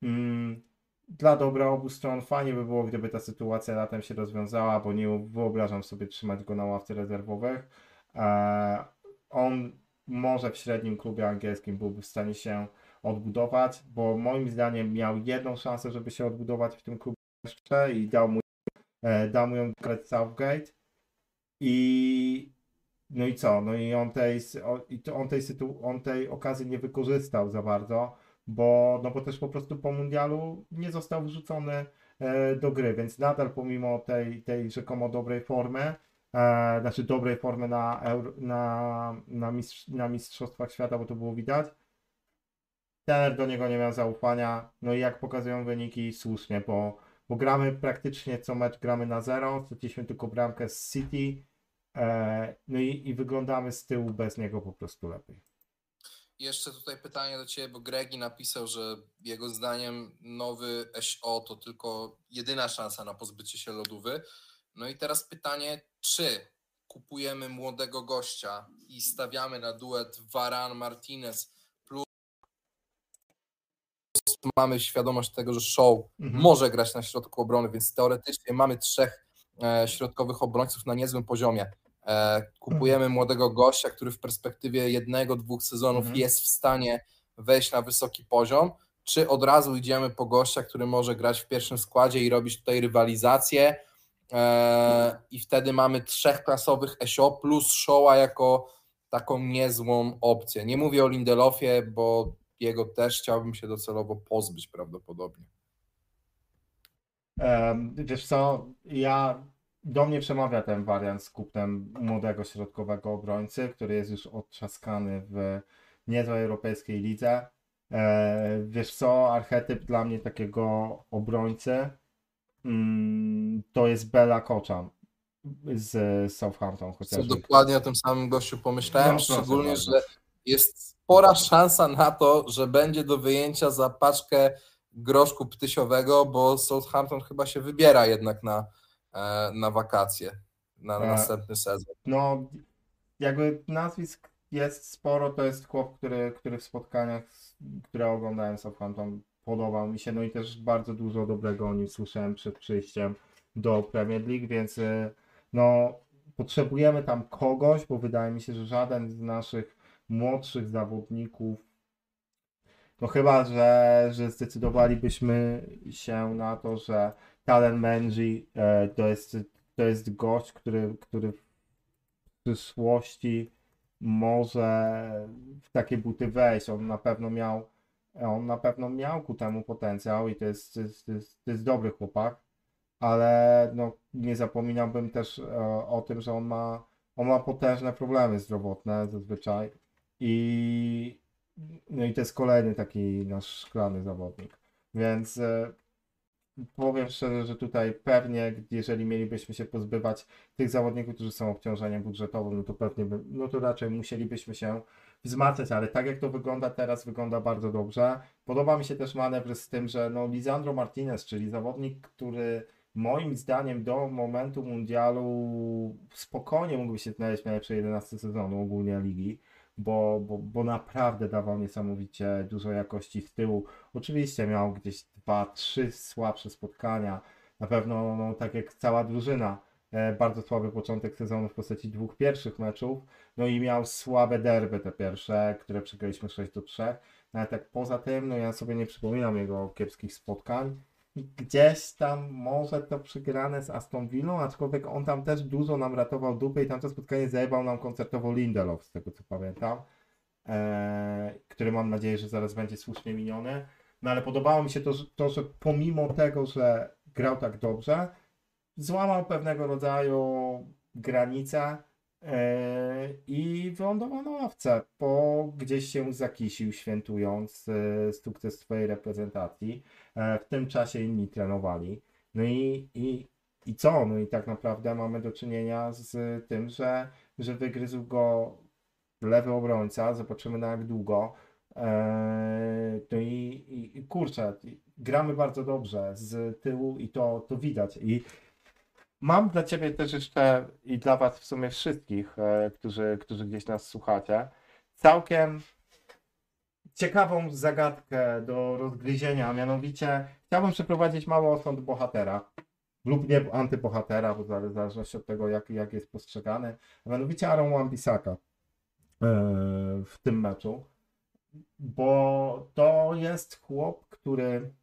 mm, dla dobra obu stron fajnie by było, gdyby ta sytuacja latem się rozwiązała, bo nie wyobrażam sobie trzymać go na ławce rezerwowych. E, on może w średnim klubie angielskim byłby w stanie się odbudować, bo moim zdaniem miał jedną szansę, żeby się odbudować w tym klubie jeszcze i dał mu, e, dał mu ją Gareth Southgate i no i co? No i on tej, on tej, sytu, on tej okazji nie wykorzystał za bardzo, bo, no bo też po prostu po mundialu nie został wrzucony e, do gry, więc nadal pomimo tej, tej rzekomo dobrej formy, e, znaczy dobrej formy na, na, na, mistrz, na Mistrzostwach Świata, bo to było widać, trener do niego nie miał zaufania, no i jak pokazują wyniki, słusznie, bo, bo gramy praktycznie co mecz gramy na zero, straciliśmy tylko bramkę z City, No i, i wyglądamy z tyłu bez niego po prostu lepiej. Jeszcze tutaj pytanie do Ciebie, bo Gregi napisał, że jego zdaniem nowy SO to tylko jedyna szansa na pozbycie się lodówy. No i teraz pytanie, czy kupujemy młodego gościa i stawiamy na duet Varan-Martinez plus mamy świadomość tego, że Show Mhm. może grać na środku obrony, więc teoretycznie mamy trzech e, środkowych obrońców na niezłym poziomie. E, kupujemy młodego gościa, który w perspektywie jednego, dwóch sezonów Mhm. jest w stanie wejść na wysoki poziom, czy od razu idziemy po gościa, który może grać w pierwszym składzie i robić tutaj rywalizację e, i wtedy mamy trzech klasowych SO plus Showa jako taką niezłą opcję. Nie mówię o Lindelofie, bo jego też chciałbym się docelowo pozbyć prawdopodobnie. Em, Wiesz co, ja do mnie przemawia ten wariant z kupnem młodego środkowego obrońcy, który jest już odtrzaskany w niezłej europejskiej lidze. E, Wiesz co, archetyp dla mnie takiego obrońcy mm, to jest Bela Koczan z Southampton Co chociażby. dokładnie o tym samym gościu pomyślałem, No, proszę szczególnie, bardzo. że jest spora szansa na to, że będzie do wyjęcia za paczkę groszku ptysiowego, bo Southampton chyba się wybiera jednak na, na wakacje, na E, następny sezon. No, jakby nazwisk jest sporo, to jest chłop, który, który w spotkaniach, które oglądałem Southampton, podobał mi się, no i też bardzo dużo dobrego o nim słyszałem przed przyjściem do Premier League, więc y, no, potrzebujemy tam kogoś, bo wydaje mi się, że żaden z naszych młodszych zawodników, no chyba, że, że zdecydowalibyśmy się na to, że Talen Menji e, to jest, to jest gość, który, który w przyszłości może w takie buty wejść. On na pewno miał, on na pewno miał ku temu potencjał i to jest, to jest, to jest, to jest dobry chłopak, ale no, nie zapominałbym też e, o tym, że on ma, on ma potężne problemy zdrowotne zazwyczaj i no i to jest kolejny taki nasz szklany zawodnik. Więc e, powiem szczerze, że tutaj pewnie, jeżeli mielibyśmy się pozbywać tych zawodników, którzy są obciążeniem budżetowym, no to pewnie, by, no to raczej musielibyśmy się wzmacniać, ale tak jak to wygląda teraz, wygląda bardzo dobrze. Podoba mi się też manewr z tym, że no Lisandro Martinez, czyli zawodnik, który moim zdaniem do momentu mundialu spokojnie mógłby się znaleźć w najlepszej 11 sezonu ogólnie ligi, bo, bo, bo naprawdę dawał niesamowicie dużo jakości z tyłu. Oczywiście miał gdzieś dwa, trzy słabsze spotkania, na pewno no, tak jak cała drużyna, e, bardzo słaby początek sezonu w postaci dwóch pierwszych meczów, no i miał słabe derby te pierwsze, które przegraliśmy 6 do 3. Nawet tak poza tym, no ja sobie nie przypominam jego kiepskich spotkań. Gdzieś tam może to przegrane z Aston Villą, aczkolwiek on tam też dużo nam ratował dupę i tamto spotkanie zajebał nam koncertowo Lindelof, z tego co pamiętam, e, który mam nadzieję, że zaraz będzie słusznie miniony. No ale podobało mi się to, to, że pomimo tego, że grał tak dobrze, złamał pewnego rodzaju granice i wylądował na ławce, bo gdzieś się zakisił, świętując e, sukces swojej reprezentacji. E, W tym czasie inni trenowali. No i, i, i co? No i tak naprawdę mamy do czynienia z tym, że, że wygryzł go lewy obrońca. Zobaczymy na jak długo. No i, i kurczę, gramy bardzo dobrze z tyłu i to, to widać. I mam dla Ciebie też jeszcze i dla Was w sumie wszystkich, e, którzy, którzy gdzieś nas słuchacie, całkiem ciekawą zagadkę do rozgryzienia, a mianowicie chciałbym przeprowadzić mały osąd bohatera lub nie antybohatera, bo w zależności od tego, jak, jak jest postrzegany, a mianowicie Aaron Wan-Bissaka e, w tym meczu, bo to jest chłop, który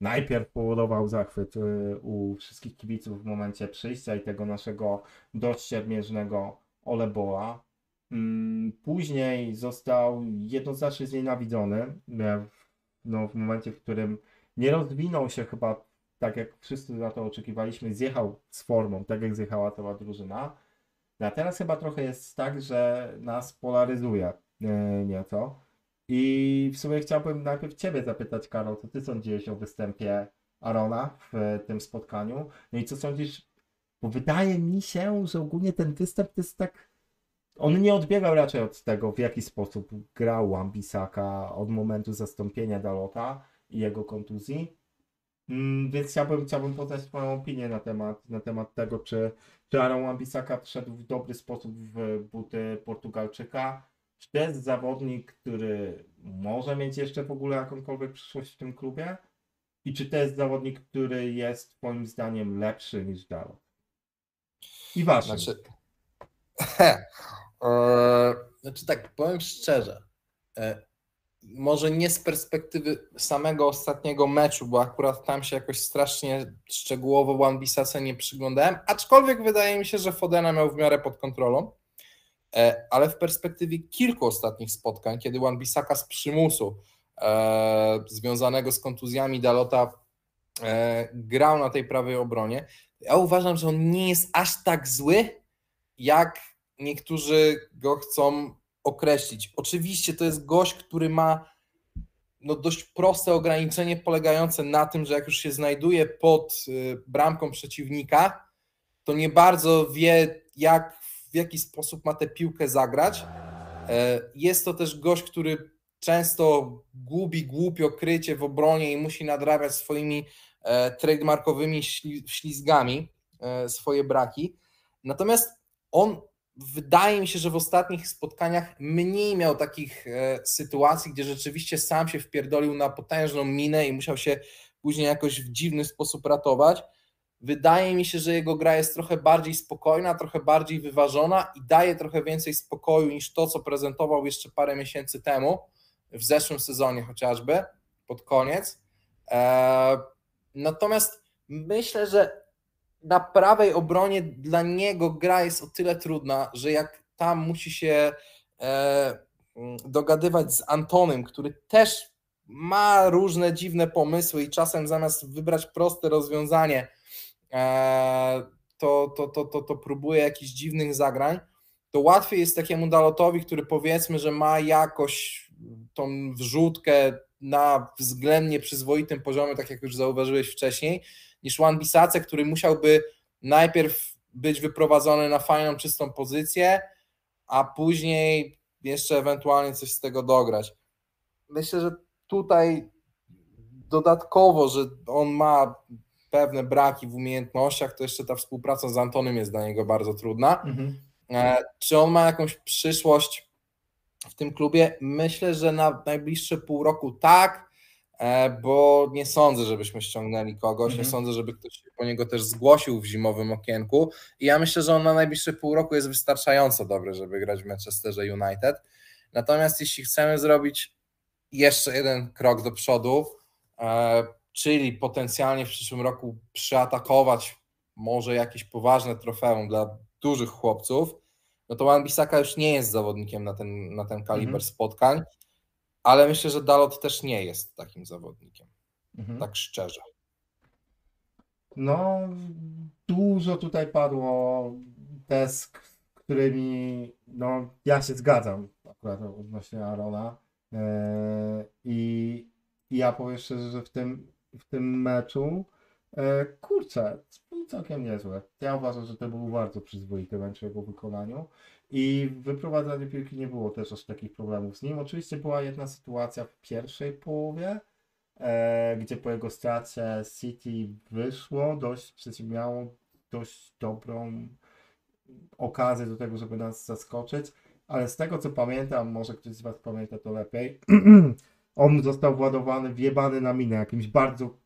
najpierw powodował zachwyt e, u wszystkich kibiców w momencie przyjścia i tego naszego dość siermiężnego Oleboa. Mm, Później został jednoznacznie znienawidzony no, w momencie, w którym nie rozwinął się chyba tak, jak wszyscy na to oczekiwaliśmy, zjechał z formą, tak jak zjechała cała drużyna. No, A teraz chyba trochę jest tak, że nas polaryzuje e, nieco. I w sumie chciałbym najpierw Ciebie zapytać, Karol, co Ty sądziłeś o występie Arona w tym spotkaniu? No i co sądzisz, bo wydaje mi się, że ogólnie ten występ jest tak on nie odbiegał raczej od tego, w jaki sposób grał Wan-Bissaka od momentu zastąpienia Dalota i jego kontuzji. Mm, Więc chciałbym, chciałbym poznać Twoją opinię na temat, na temat tego, czy, czy Aaron Wan-Bissaka wszedł w dobry sposób w buty Portugalczyka. Czy to jest zawodnik, który może mieć jeszcze w ogóle jakąkolwiek przyszłość w tym klubie? I czy to jest zawodnik, który jest Twoim zdaniem lepszy niż Dalot? I waszym. Znaczy, Eee, znaczy tak, powiem szczerze, e, może nie z perspektywy samego ostatniego meczu, bo akurat tam się jakoś strasznie szczegółowo One nie przyglądałem, aczkolwiek wydaje mi się, że Fodena miał w miarę pod kontrolą, E, ale w perspektywie kilku ostatnich spotkań, kiedy One Bisaka z przymusu e, związanego z kontuzjami Dalota e, grał na tej prawej obronie, ja uważam, że on nie jest aż tak zły, jak niektórzy go chcą określić. Oczywiście to jest gość, który ma no dość proste ograniczenie polegające na tym, że jak już się znajduje pod y, bramką przeciwnika, to nie bardzo wie, jak, w jaki sposób ma tę piłkę zagrać. E, Jest to też gość, który często gubi głupio krycie w obronie i musi nadrabiać swoimi e, trademarkowymi śli- ślizgami e, swoje braki. Natomiast on wydaje mi się, że w ostatnich spotkaniach mniej miał takich sytuacji, gdzie rzeczywiście sam się wpierdolił na potężną minę i musiał się później jakoś w dziwny sposób ratować. Wydaje mi się, że jego gra jest trochę bardziej spokojna, trochę bardziej wyważona i daje trochę więcej spokoju niż to, co prezentował jeszcze parę miesięcy temu, w zeszłym sezonie chociażby, pod koniec. E, Natomiast myślę, że na prawej obronie dla niego gra jest o tyle trudna, że jak tam musi się e, dogadywać z Antonem, który też ma różne dziwne pomysły i czasem zamiast wybrać proste rozwiązanie, to, to, to, to, to próbuje jakichś dziwnych zagrań, to łatwiej jest takiemu Dalotowi, który powiedzmy, że ma jakoś tą wrzutkę na względnie przyzwoitym poziomie, tak jak już zauważyłeś wcześniej, niż Wan Bisace, który musiałby najpierw być wyprowadzony na fajną, czystą pozycję, a później jeszcze ewentualnie coś z tego dograć. Myślę, że tutaj dodatkowo, że on ma pewne braki w umiejętnościach, to jeszcze ta współpraca z Antonym jest dla niego bardzo trudna. Mhm. E, Czy on ma jakąś przyszłość w tym klubie? Myślę, że na najbliższe pół roku tak, e, bo nie sądzę, żebyśmy ściągnęli kogoś, nie Mhm. sądzę, żeby ktoś się po niego też zgłosił w zimowym okienku i ja myślę, że on na najbliższe pół roku jest wystarczająco dobry, żeby grać w Manchesterze United. Natomiast jeśli chcemy zrobić jeszcze jeden krok do przodu, e, czyli potencjalnie w przyszłym roku przeatakować może jakieś poważne trofeum dla dużych chłopców, no to Wan Bissaka już nie jest zawodnikiem na ten, na ten kaliber Mhm. spotkań, ale myślę, że Dalot też nie jest takim zawodnikiem, Mhm. tak szczerze. No, dużo tutaj padło tez, z którymi no, ja się zgadzam akurat odnośnie Arona. I, I ja powiem szczerze, że w tym, w tym meczu e, kurczę, był całkiem niezły. Ja uważam, że to był bardzo przyzwoity mecz w jego wykonaniu. I w wyprowadzaniu piłki nie było też aż takich problemów z nim. Oczywiście była jedna sytuacja w pierwszej połowie, e, gdzie po jego stracie City wyszło dość przeciw miało dość dobrą okazję do tego, żeby nas zaskoczyć, ale z tego co pamiętam, może ktoś z Was pamięta to lepiej, on został władowany, wjebany na minę jakimś bardzo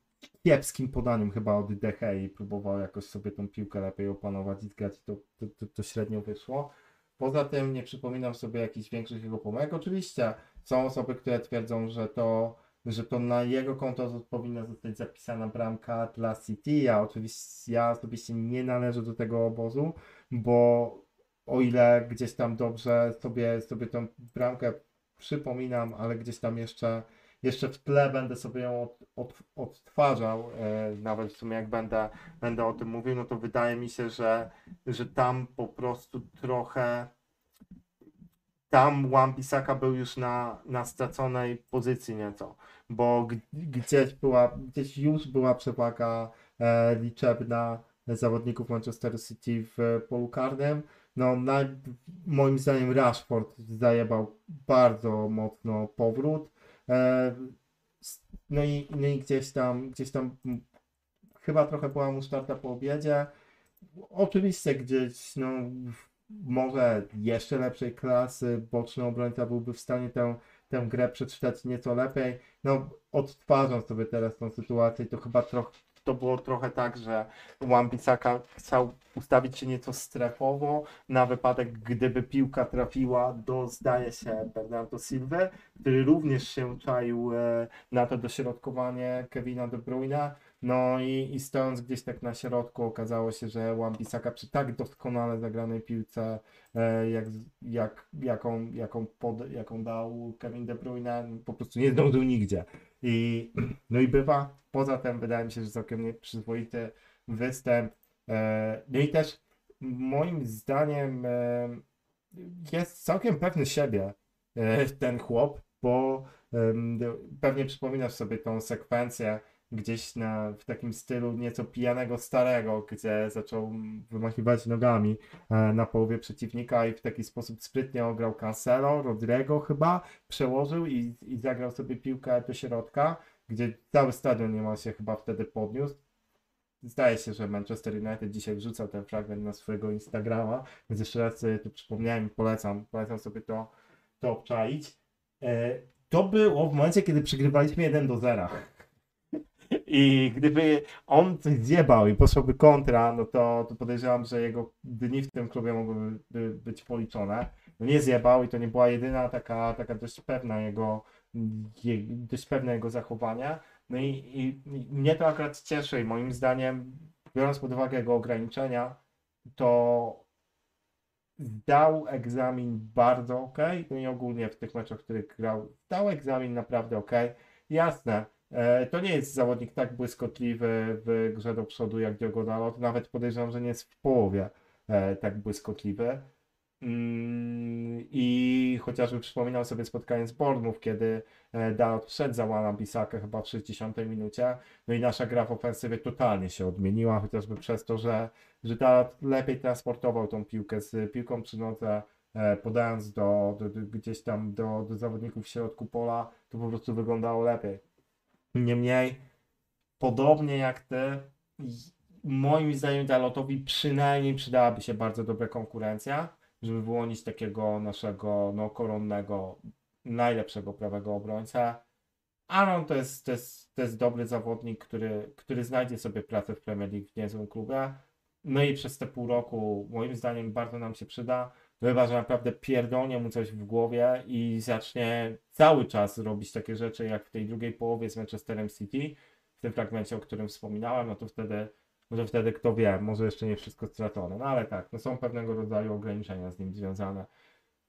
kiepskim podaniem chyba od DH i próbował jakoś sobie tą piłkę lepiej opanować i zgrać i to, to, to, to średnio wyszło. Poza tym nie przypominam sobie jakichś większych jego pomyłek. Oczywiście są osoby, które twierdzą, że to że to na jego konto powinna zostać zapisana bramka dla City. Ja oczywiście, ja osobiście nie należę do tego obozu, bo o ile gdzieś tam dobrze sobie, sobie tą bramkę przypominam, ale gdzieś tam jeszcze, jeszcze w tle będę sobie ją od, od, odtwarzał, e, nawet w sumie jak będę, będę o tym mówił, no to wydaje mi się, że, że tam po prostu trochę tam Wan-Bissaka był już na, na straconej pozycji nieco, bo gdzieś była, gdzieś już była przewaga e, liczebna zawodników Manchester City w polu karnym. No na, moim zdaniem Rashford zajebał bardzo mocno powrót. E, no i, no i gdzieś tam, gdzieś tam chyba trochę była mu starta po obiedzie. Oczywiście gdzieś, no może jeszcze lepszej klasy boczny obrońca byłby w stanie tę, tę grę przeczytać nieco lepiej. No odtwarzam sobie teraz tą sytuację, to chyba trochę to było trochę tak, że Wan-Bissaka chciał ustawić się nieco strefowo na wypadek, gdyby piłka trafiła do, zdaje się, Bernardo Silva, który również się czaił e, na to dośrodkowanie Kevina De Bruyne. No i, i stojąc gdzieś tak na środku okazało się, że Wan-Bissaka przy tak doskonale zagranej piłce, e, jak, jak, jaką, jaką, pod, jaką dał Kevin De Bruyne, po prostu nie zdążył nigdzie. I, no i bywa, poza tym wydaje mi się, że całkiem nie- przyzwoity występ. E, No i też moim zdaniem e, jest całkiem pewny siebie e, ten chłop, bo pewnie przypominasz sobie tą sekwencję gdzieś na, w takim stylu nieco pijanego starego, gdzie zaczął wymachiwać nogami e, na połowie przeciwnika i w taki sposób sprytnie ograł Cancelo, Rodrigo chyba, przełożył i, i zagrał sobie piłkę do środka, gdzie cały stadion niemal się chyba wtedy podniósł. Zdaje się, że Manchester United dzisiaj wrzucał ten fragment na swojego Instagrama, więc jeszcze raz sobie to przypomniałem i polecam, polecam sobie to, to obczaić. E, To było w momencie, kiedy przegrywaliśmy 1 do 0. I gdyby on coś zjebał i poszłoby kontra, no to, to podejrzewam, że jego dni w tym klubie mogłyby by być policzone. No nie zjebał i to nie była jedyna taka, taka dość pewna jego, je, dość pewne jego zachowania. No i, i, i mnie to akurat cieszy i moim zdaniem, biorąc pod uwagę jego ograniczenia, to zdał egzamin bardzo ok, no i ogólnie w tych meczach, w których grał, zdał egzamin naprawdę ok. Jasne, to nie jest zawodnik tak błyskotliwy w grze do przodu jak Diogo Dalot, nawet podejrzewam, że nie jest w połowie e, tak błyskotliwy. Mm, I chociażby przypominał sobie spotkanie z Bournemouth, kiedy e, Dalot wszedł za Wana Bisakę chyba w 60 minucie, no i nasza gra w ofensywie totalnie się odmieniła, chociażby przez to, że, że Dalot lepiej transportował tą piłkę z piłką przy nodze, e, podając do, do, do, gdzieś tam do, do zawodników w środku pola, to po prostu wyglądało lepiej. Niemniej, podobnie jak ty, moim zdaniem Dalotowi przynajmniej przydałaby się bardzo dobra konkurencja, żeby wyłonić takiego naszego no, koronnego, najlepszego prawego obrońcę. Aaron to jest, to, jest, to jest dobry zawodnik, który, który znajdzie sobie pracę w Premier League w niezłym klubie. No i przez te pół roku moim zdaniem bardzo nam się przyda. Chyba, że naprawdę pierdolnie mu coś w głowie i zacznie cały czas robić takie rzeczy jak w tej drugiej połowie z Manchesterem City, w tym fragmencie, o którym wspominałem, no to wtedy, może wtedy kto wie, może jeszcze nie wszystko stracone. No ale tak, no są pewnego rodzaju ograniczenia z nim związane.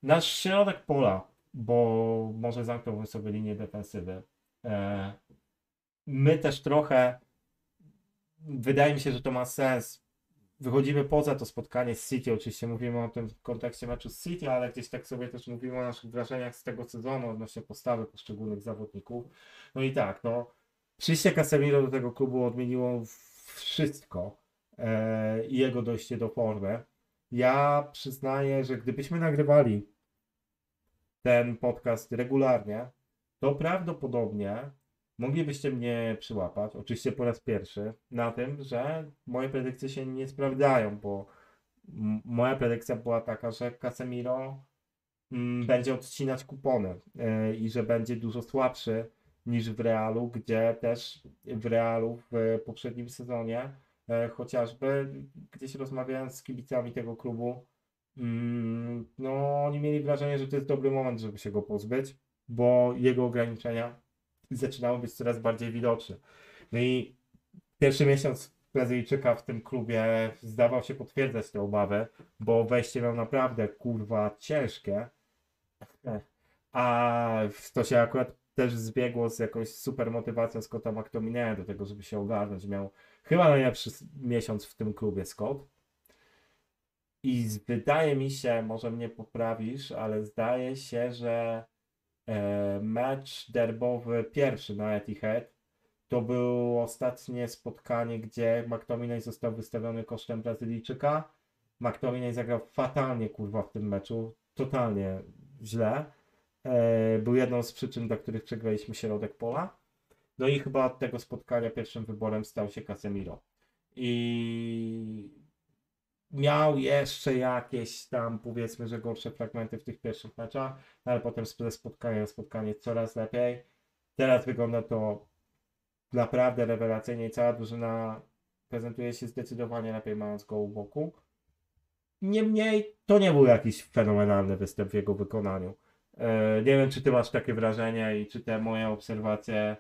Nasz środek pola, bo może zamknąłbym sobie linię defensywy. E, my też trochę, wydaje mi się, że to ma sens. Wychodzimy poza to spotkanie z City, oczywiście mówimy o tym w kontekście meczu z City, ale gdzieś tak sobie też mówimy o naszych wrażeniach z tego sezonu odnośnie postawy poszczególnych zawodników. No i tak, no przyjście Casemiro do tego klubu odmieniło wszystko e, i jego dojście do formy. Ja przyznaję, że gdybyśmy nagrywali ten podcast regularnie, to prawdopodobnie moglibyście mnie przyłapać, oczywiście po raz pierwszy, na tym, że moje predykcje się nie sprawdzają, bo moja predykcja była taka, że Casemiro mm, będzie odcinać kupony e, i że będzie dużo słabszy niż w Realu, gdzie też w Realu w poprzednim sezonie e, chociażby gdzieś rozmawiając z kibicami tego klubu, mm, no oni mieli wrażenie, że to jest dobry moment, żeby się go pozbyć, bo jego ograniczenia zaczynały być coraz bardziej widoczne. No i pierwszy miesiąc Brazylijczyka w tym klubie zdawał się potwierdzać te obawy, bo wejście miał naprawdę kurwa ciężkie. A to się akurat też zbiegło z jakąś super motywacją Scotta McTominaya do tego, żeby się ogarnąć. Miał chyba najlepszy miesiąc w tym klubie Scott. I wydaje mi się, może mnie poprawisz, ale zdaje się, że mecz derbowy pierwszy na Etihad to było ostatnie spotkanie, gdzie McTominay został wystawiony kosztem Brazylijczyka. McTominay zagrał fatalnie, kurwa, w tym meczu. Totalnie źle. E, był jedną z przyczyn, dla których przegraliśmy środek pola. No i chyba od tego spotkania pierwszym wyborem stał się Casemiro. I miał jeszcze jakieś tam, powiedzmy, że gorsze fragmenty w tych pierwszych meczach, ale potem ze spotkania na spotkanie coraz lepiej. Teraz wygląda to naprawdę rewelacyjnie i cała drużyna prezentuje się zdecydowanie lepiej, mając go u boku. Niemniej to nie był jakiś fenomenalny występ w jego wykonaniu. E, Nie wiem, czy ty masz takie wrażenie i czy te moje obserwacje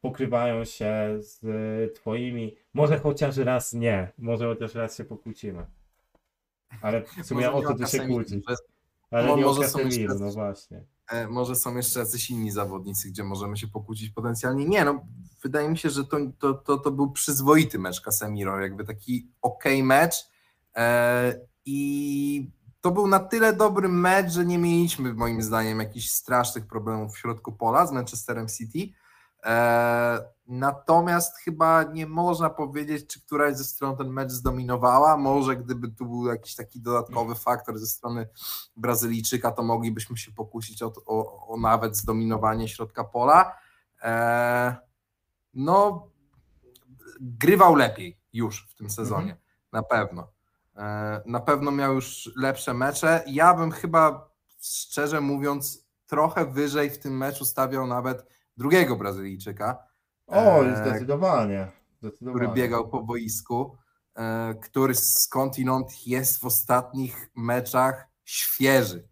pokrywają się z twoimi. Może chociaż raz nie, może chociaż raz się pokłócimy. Ale w sumie o to ty się kłócisz. Ale nie może są jeszcze- no właśnie. E, Może są jeszcze jacyś inni zawodnicy, gdzie możemy się pokłócić potencjalnie. Nie, no wydaje mi się, że to, to, to, to był przyzwoity mecz Casemiro, jakby taki ok mecz e, i to był na tyle dobry mecz, że nie mieliśmy moim zdaniem jakichś strasznych problemów w środku pola z Manchesterem City. E, natomiast chyba nie można powiedzieć, czy któraś ze stron ten mecz zdominowała. Może gdyby tu był jakiś taki dodatkowy faktor ze strony Brazylijczyka, to moglibyśmy się pokusić o, o, o nawet zdominowanie środka pola. E, no, grywał lepiej już w tym sezonie, na pewno. E, na pewno miał już lepsze mecze. Ja bym chyba, szczerze mówiąc, trochę wyżej w tym meczu stawiał nawet drugiego Brazylijczyka. O, e, zdecydowanie. zdecydowanie. który biegał po boisku, e, który skądinąd jest w ostatnich meczach świeży.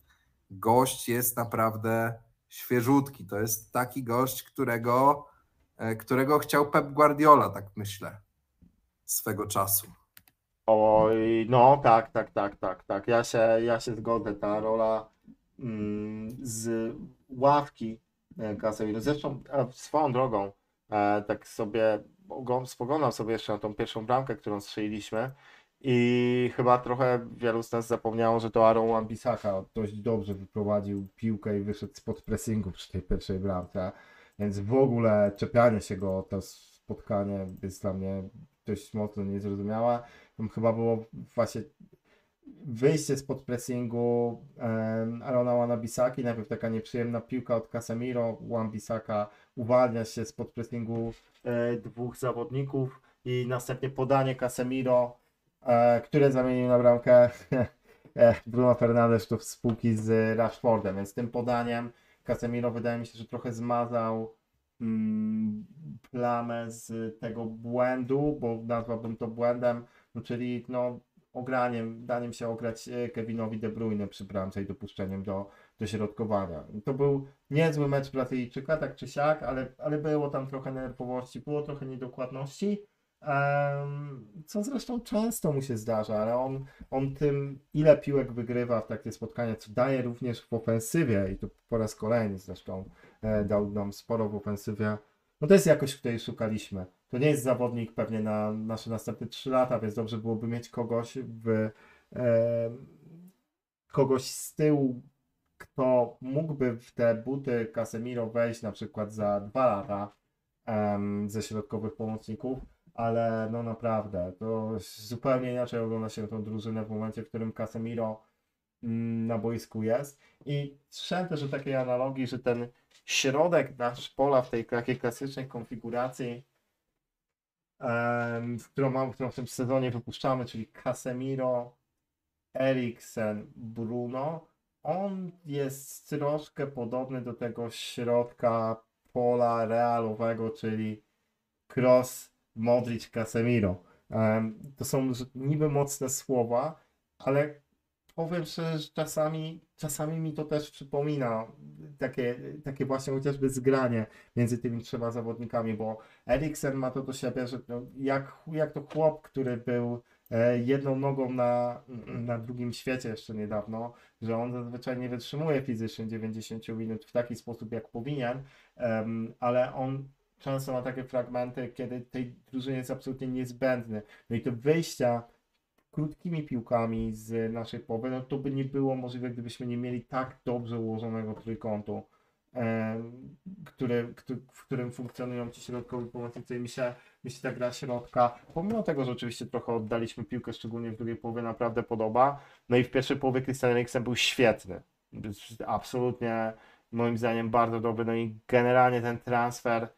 Gość jest naprawdę świeżutki. To jest taki gość, którego, e, którego chciał Pep Guardiola, tak myślę, swego czasu. Oj, no tak, tak, tak, tak, tak. Ja się, ja się zgodzę. Ta rola mm, z ławki e, Casemiro. Zresztą a swoją drogą, e, tak sobie ogl- spoglądam sobie jeszcze na tą pierwszą bramkę, którą strzeliliśmy i chyba trochę wielu z nas zapomniało, że to Aaron Wan-Bissaka dość dobrze wyprowadził piłkę i wyszedł spod pressingu przy tej pierwszej bramce. Więc w ogóle czepianie się go o to spotkanie jest dla mnie dość mocno niezrozumiałe. Chyba było właśnie wyjście spod pressingu um, Arona Wan-Bissaki, najpierw taka nieprzyjemna piłka od Casemiro, Wan-Bissaka uwalnia się spod pressingu e, dwóch zawodników i następnie podanie Casemiro, e, które zamienił na bramkę e, Bruno Fernandes do spółki z Rashfordem, więc tym podaniem Casemiro wydaje mi się, że trochę zmazał mm, plamę z tego błędu, bo nazwałbym to błędem, no, czyli no, ograniem, daniem się ograć e, Kevinowi De Bruyne przy bramce i dopuszczeniem do, do środkowania. To był niezły mecz Brazylijczyka, tak czy siak, ale, ale było tam trochę nerwowości, było trochę niedokładności, em, co zresztą często mu się zdarza, ale on, on tym, ile piłek wygrywa w takie spotkania, co daje również w ofensywie i to po raz kolejny zresztą e, dał nam sporo w ofensywie, no to jest jakość, której szukaliśmy. To nie jest zawodnik pewnie na nasze następne 3 lata, więc dobrze byłoby mieć kogoś w e, kogoś z tyłu, kto mógłby w te buty Casemiro wejść na przykład za 2 lata em, ze środkowych pomocników, ale no naprawdę, to zupełnie inaczej ogląda się tą drużynę w momencie, w którym Casemiro mm, na boisku jest. I słyszałem też o takiej analogii, że ten środek nasz pola w tej takiej klasycznej konfiguracji, w którą, mam, którą w tym sezonie wypuszczamy, czyli Casemiro, Eriksen, Bruno, on jest troszkę podobny do tego środka pola realowego, czyli Cross, Modric, Casemiro. Em, to są niby mocne słowa, ale powiem szczerze, że czasami, czasami mi to też przypomina takie, takie właśnie chociażby zgranie między tymi trzema zawodnikami, bo Eriksen ma to do siebie, że no, jak, jak to chłop, który był e, jedną nogą na, na drugim świecie jeszcze niedawno, że on zazwyczaj nie wytrzymuje fizycznie 90 minut w taki sposób, jak powinien, em, ale on często ma takie fragmenty, kiedy tej drużynie jest absolutnie niezbędny. No i te wyjścia krótkimi piłkami z naszej połowy, no to by nie było możliwe, gdybyśmy nie mieli tak dobrze ułożonego trójkątu e, który, w którym funkcjonują ci środkowi pomocnicy mi się, mi się ta gra środka, pomimo tego, że oczywiście trochę oddaliśmy piłkę, szczególnie w drugiej połowie, naprawdę podoba. No i w pierwszej połowie Christian Eriksen był świetny. Absolutnie moim zdaniem bardzo dobry. No i generalnie ten transfer,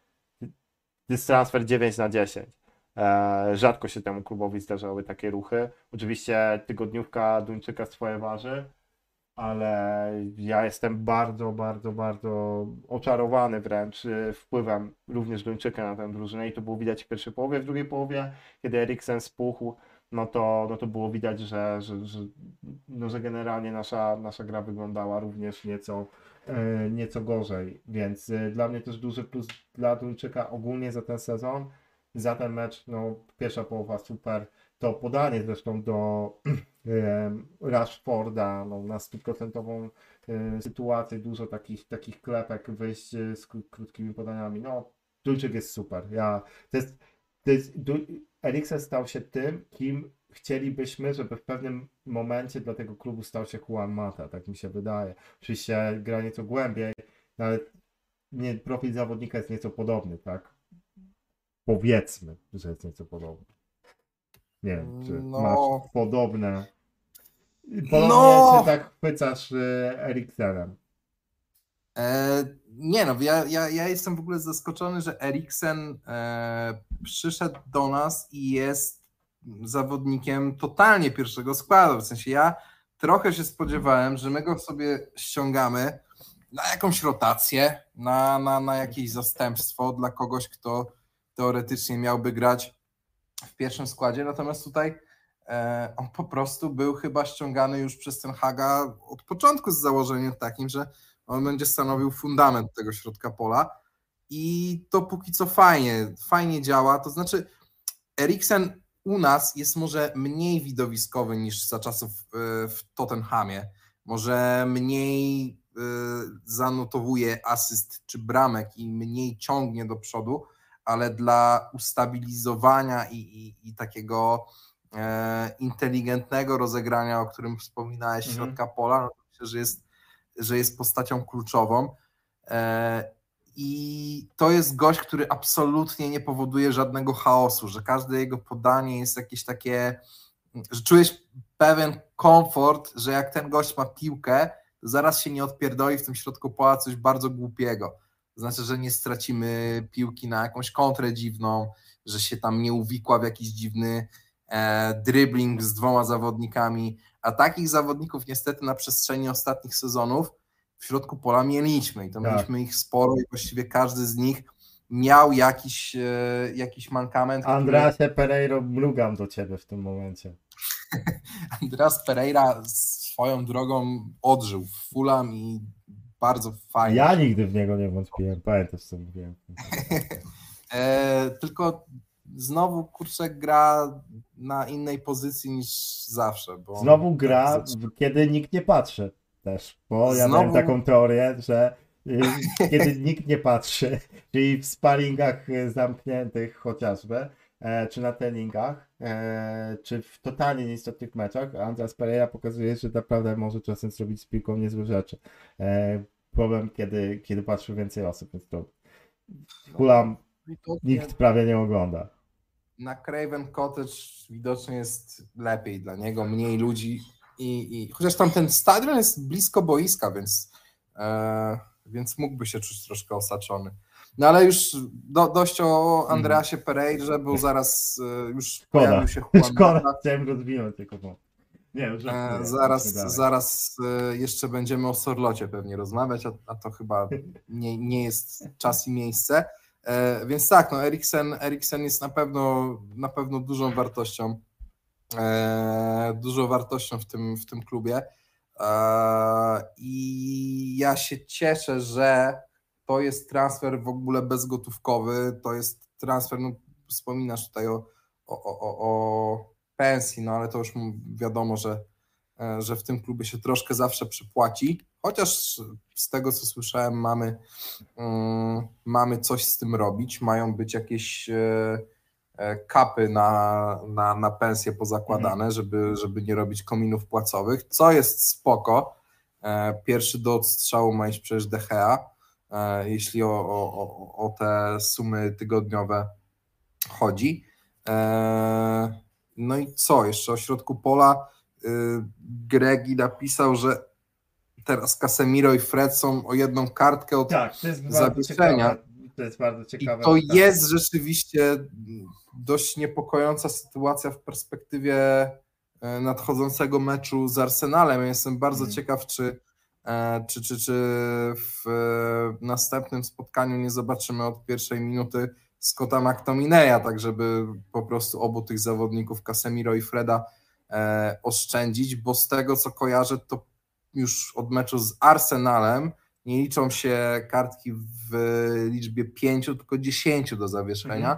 to jest transfer 9 na 10. E, rzadko się temu klubowi zdarzały takie ruchy. Oczywiście tygodniówka Duńczyka swoje waży, ale ja jestem bardzo, bardzo, bardzo oczarowany wręcz y, wpływem również Duńczyka na tę drużynę i to było widać w pierwszej połowie. W drugiej połowie, kiedy Eriksen spuchł, no to, no to było widać, że, że, że, no, że generalnie nasza, nasza gra wyglądała również nieco, e, nieco gorzej, więc e, dla mnie też duży plus dla Duńczyka ogólnie za ten sezon, za ten mecz, no pierwsza połowa super, to podanie zresztą do Rashforda no, na stuprocentową e, sytuację, dużo takich, takich klepek, wyjść e, z kró- krótkimi podaniami, no Duńczyk jest super, ja, to jest, to jest Eriksen stał się tym, kim chcielibyśmy, żeby w pewnym momencie dla tego klubu stał się Juan Mata, tak mi się wydaje. Oczywiście gra nieco głębiej, no ale nie, profil zawodnika jest nieco podobny, tak? Powiedzmy, że jest nieco podobny. Nie wiem, czy No. masz podobne. Podobnie No. się tak chwycasz y, Eriksenem. E, nie no, ja, ja, ja jestem w ogóle zaskoczony, że Eriksen e, przyszedł do nas i jest zawodnikiem totalnie pierwszego składu. W sensie ja trochę się spodziewałem, że my go sobie ściągamy na jakąś rotację, na, na, na jakieś zastępstwo dla kogoś, kto teoretycznie miałby grać w pierwszym składzie. Natomiast tutaj e, on po prostu był chyba ściągany już przez ten Haga od początku z założeniem takim, że on będzie stanowił fundament tego środka pola i to póki co fajnie, fajnie działa. To znaczy, Eriksen u nas jest może mniej widowiskowy niż za czasów e, w Tottenhamie. Może mniej e, zanotowuje asyst czy bramek i mniej ciągnie do przodu, ale dla ustabilizowania i, i, i takiego e, inteligentnego rozegrania, o którym wspominałeś, Mhm. środka pola, no to myślę, że jest że jest postacią kluczową. E, I to jest gość, który absolutnie nie powoduje żadnego chaosu, że każde jego podanie jest jakieś takie, że czujesz pewien komfort, że jak ten gość ma piłkę, to zaraz się nie odpierdoli w tym środku pola coś bardzo głupiego. Znaczy, że nie stracimy piłki na jakąś kontrę dziwną, że się tam nie uwikła w jakiś dziwny e, dribbling z dwoma zawodnikami, a takich zawodników niestety na przestrzeni ostatnich sezonów w środku pola mieliśmy i to Tak. mieliśmy ich sporo i właściwie każdy z nich miał jakiś, e, jakiś mankament. który- Andrasie Pereiro, mrugam do ciebie w tym momencie. Andreas Pereira swoją drogą odżył w Fulham i bardzo fajnie. Ja nigdy w niego nie wątpiłem, pamiętasz co mówiłem. E, tylko znowu kurczę gra na innej pozycji niż zawsze. Bo Znowu gra, tak, w- kiedy nikt nie patrzy też, bo ja Znowu- miałem taką teorię, że y, kiedy nikt nie patrzy, czyli w sparingach y, zamkniętych chociażby, e, czy na treningach, e, czy w totalnie nieistotnych meczach, Andras Pereira pokazuje, że naprawdę może czasem zrobić z piłką niezłe rzeczy. E, problem, kiedy, kiedy patrzy więcej osób, więc to Hulam nikt prawie nie ogląda. Na Craven Cottage widocznie jest lepiej dla niego, mniej ludzi i, i chociaż tam ten stadion jest blisko boiska, więc, e, więc mógłby się czuć troszkę osaczony. No ale już do, dość o Andreasie Pereirze, bo zaraz e, już Szkoda. pojawił się Juan Szkoda, chciałem rozwinąć tylko to. Nie, już E, zaraz dalej. zaraz e, jeszcze będziemy o Sorlocie pewnie rozmawiać, a, a to chyba nie, nie jest czas i miejsce. E, więc tak, no Eriksen, Eriksen jest na pewno, na pewno dużą wartością, e, dużą wartością w tym, w tym klubie. E, I ja się cieszę, że to jest transfer w ogóle bezgotówkowy. To jest transfer, no wspominasz tutaj o, o, o, o- pensji, no ale to już wiadomo, że, e, że w tym klubie się troszkę zawsze przypłaci. Chociaż z tego co słyszałem, mamy, mm, mamy coś z tym robić. Mają być jakieś e, e, kapy na, na, na pensje pozakładane, żeby, żeby nie robić kominów płacowych, co jest spoko. E, Pierwszy do odstrzału ma iść przecież DHA, jeśli o, o, o- te sumy tygodniowe chodzi. E, No i co? Jeszcze o środku pola y, Gregi napisał, że teraz Casemiro i Fred są o jedną kartkę od Tak, to jest bardzo zawieszenia. ciekawe. To jest bardzo I ciekawe. to Tak. jest rzeczywiście dość niepokojąca sytuacja w perspektywie e, nadchodzącego meczu z Arsenalem. Ja jestem bardzo Mm. ciekaw, czy, e, czy, czy, czy w e, następnym spotkaniu nie zobaczymy od pierwszej minuty Scotta McTominaya, tak żeby po prostu obu tych zawodników, Casemiro i Freda, e, oszczędzić, bo z tego co kojarzę, to już od meczu z Arsenalem nie liczą się kartki w liczbie 5, tylko 10 do zawieszenia.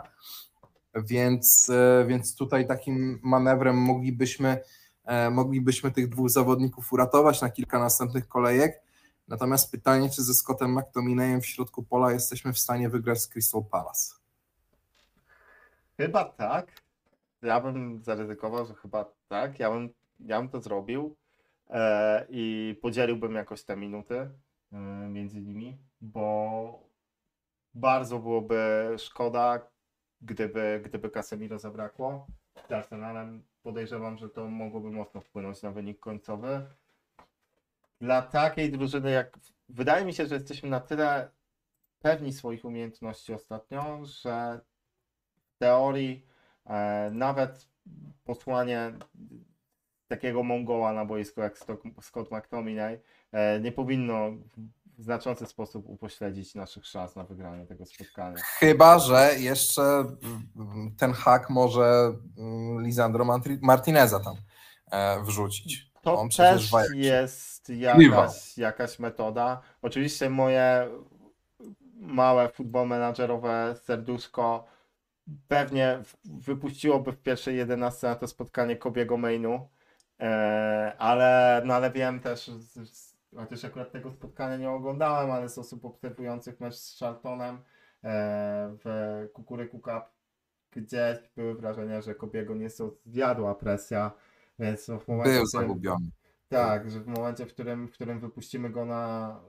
Więc, e, więc tutaj takim manewrem moglibyśmy, e, moglibyśmy tych dwóch zawodników uratować na kilka następnych kolejek. Natomiast pytanie, czy ze Scottem McTominayem w środku pola jesteśmy w stanie wygrać z Crystal Palace? Chyba tak. Ja bym zaryzykował, że chyba tak. Ja bym, ja bym to zrobił e, i podzieliłbym jakoś te minuty e, między nimi, bo bardzo byłoby szkoda, gdyby, gdyby Casemiro zabrakło. Z Arsenalem podejrzewam, że to mogłoby mocno wpłynąć na wynik końcowy. Dla takiej drużyny, jak wydaje mi się, że jesteśmy na tyle pewni swoich umiejętności ostatnio, że w teorii e, nawet posłanie takiego Mongoła na boisko jak Scott McTominay e, nie powinno w znaczący sposób upośledzić naszych szans na wygranie tego spotkania. Chyba, że jeszcze mm, ten hak może mm, Lisandro Martineza tam e, wrzucić. To On przecież też jest jakaś, jakaś metoda. Oczywiście moje małe futbol menadżerowe serduszko pewnie wypuściłoby w pierwszej 11 na to spotkanie Kobiego Mainu, e, ale, no ale wiem też, z, chociaż akurat tego spotkania nie oglądałem, ale z osób obserwujących mecz z Charltonem e, w Kukuryku Cup gdzieś były wrażenia, że Kobiego nieco zjadła presja, więc w momencie, Był zagubiony. tak, że w momencie, w którym, w którym wypuścimy go na,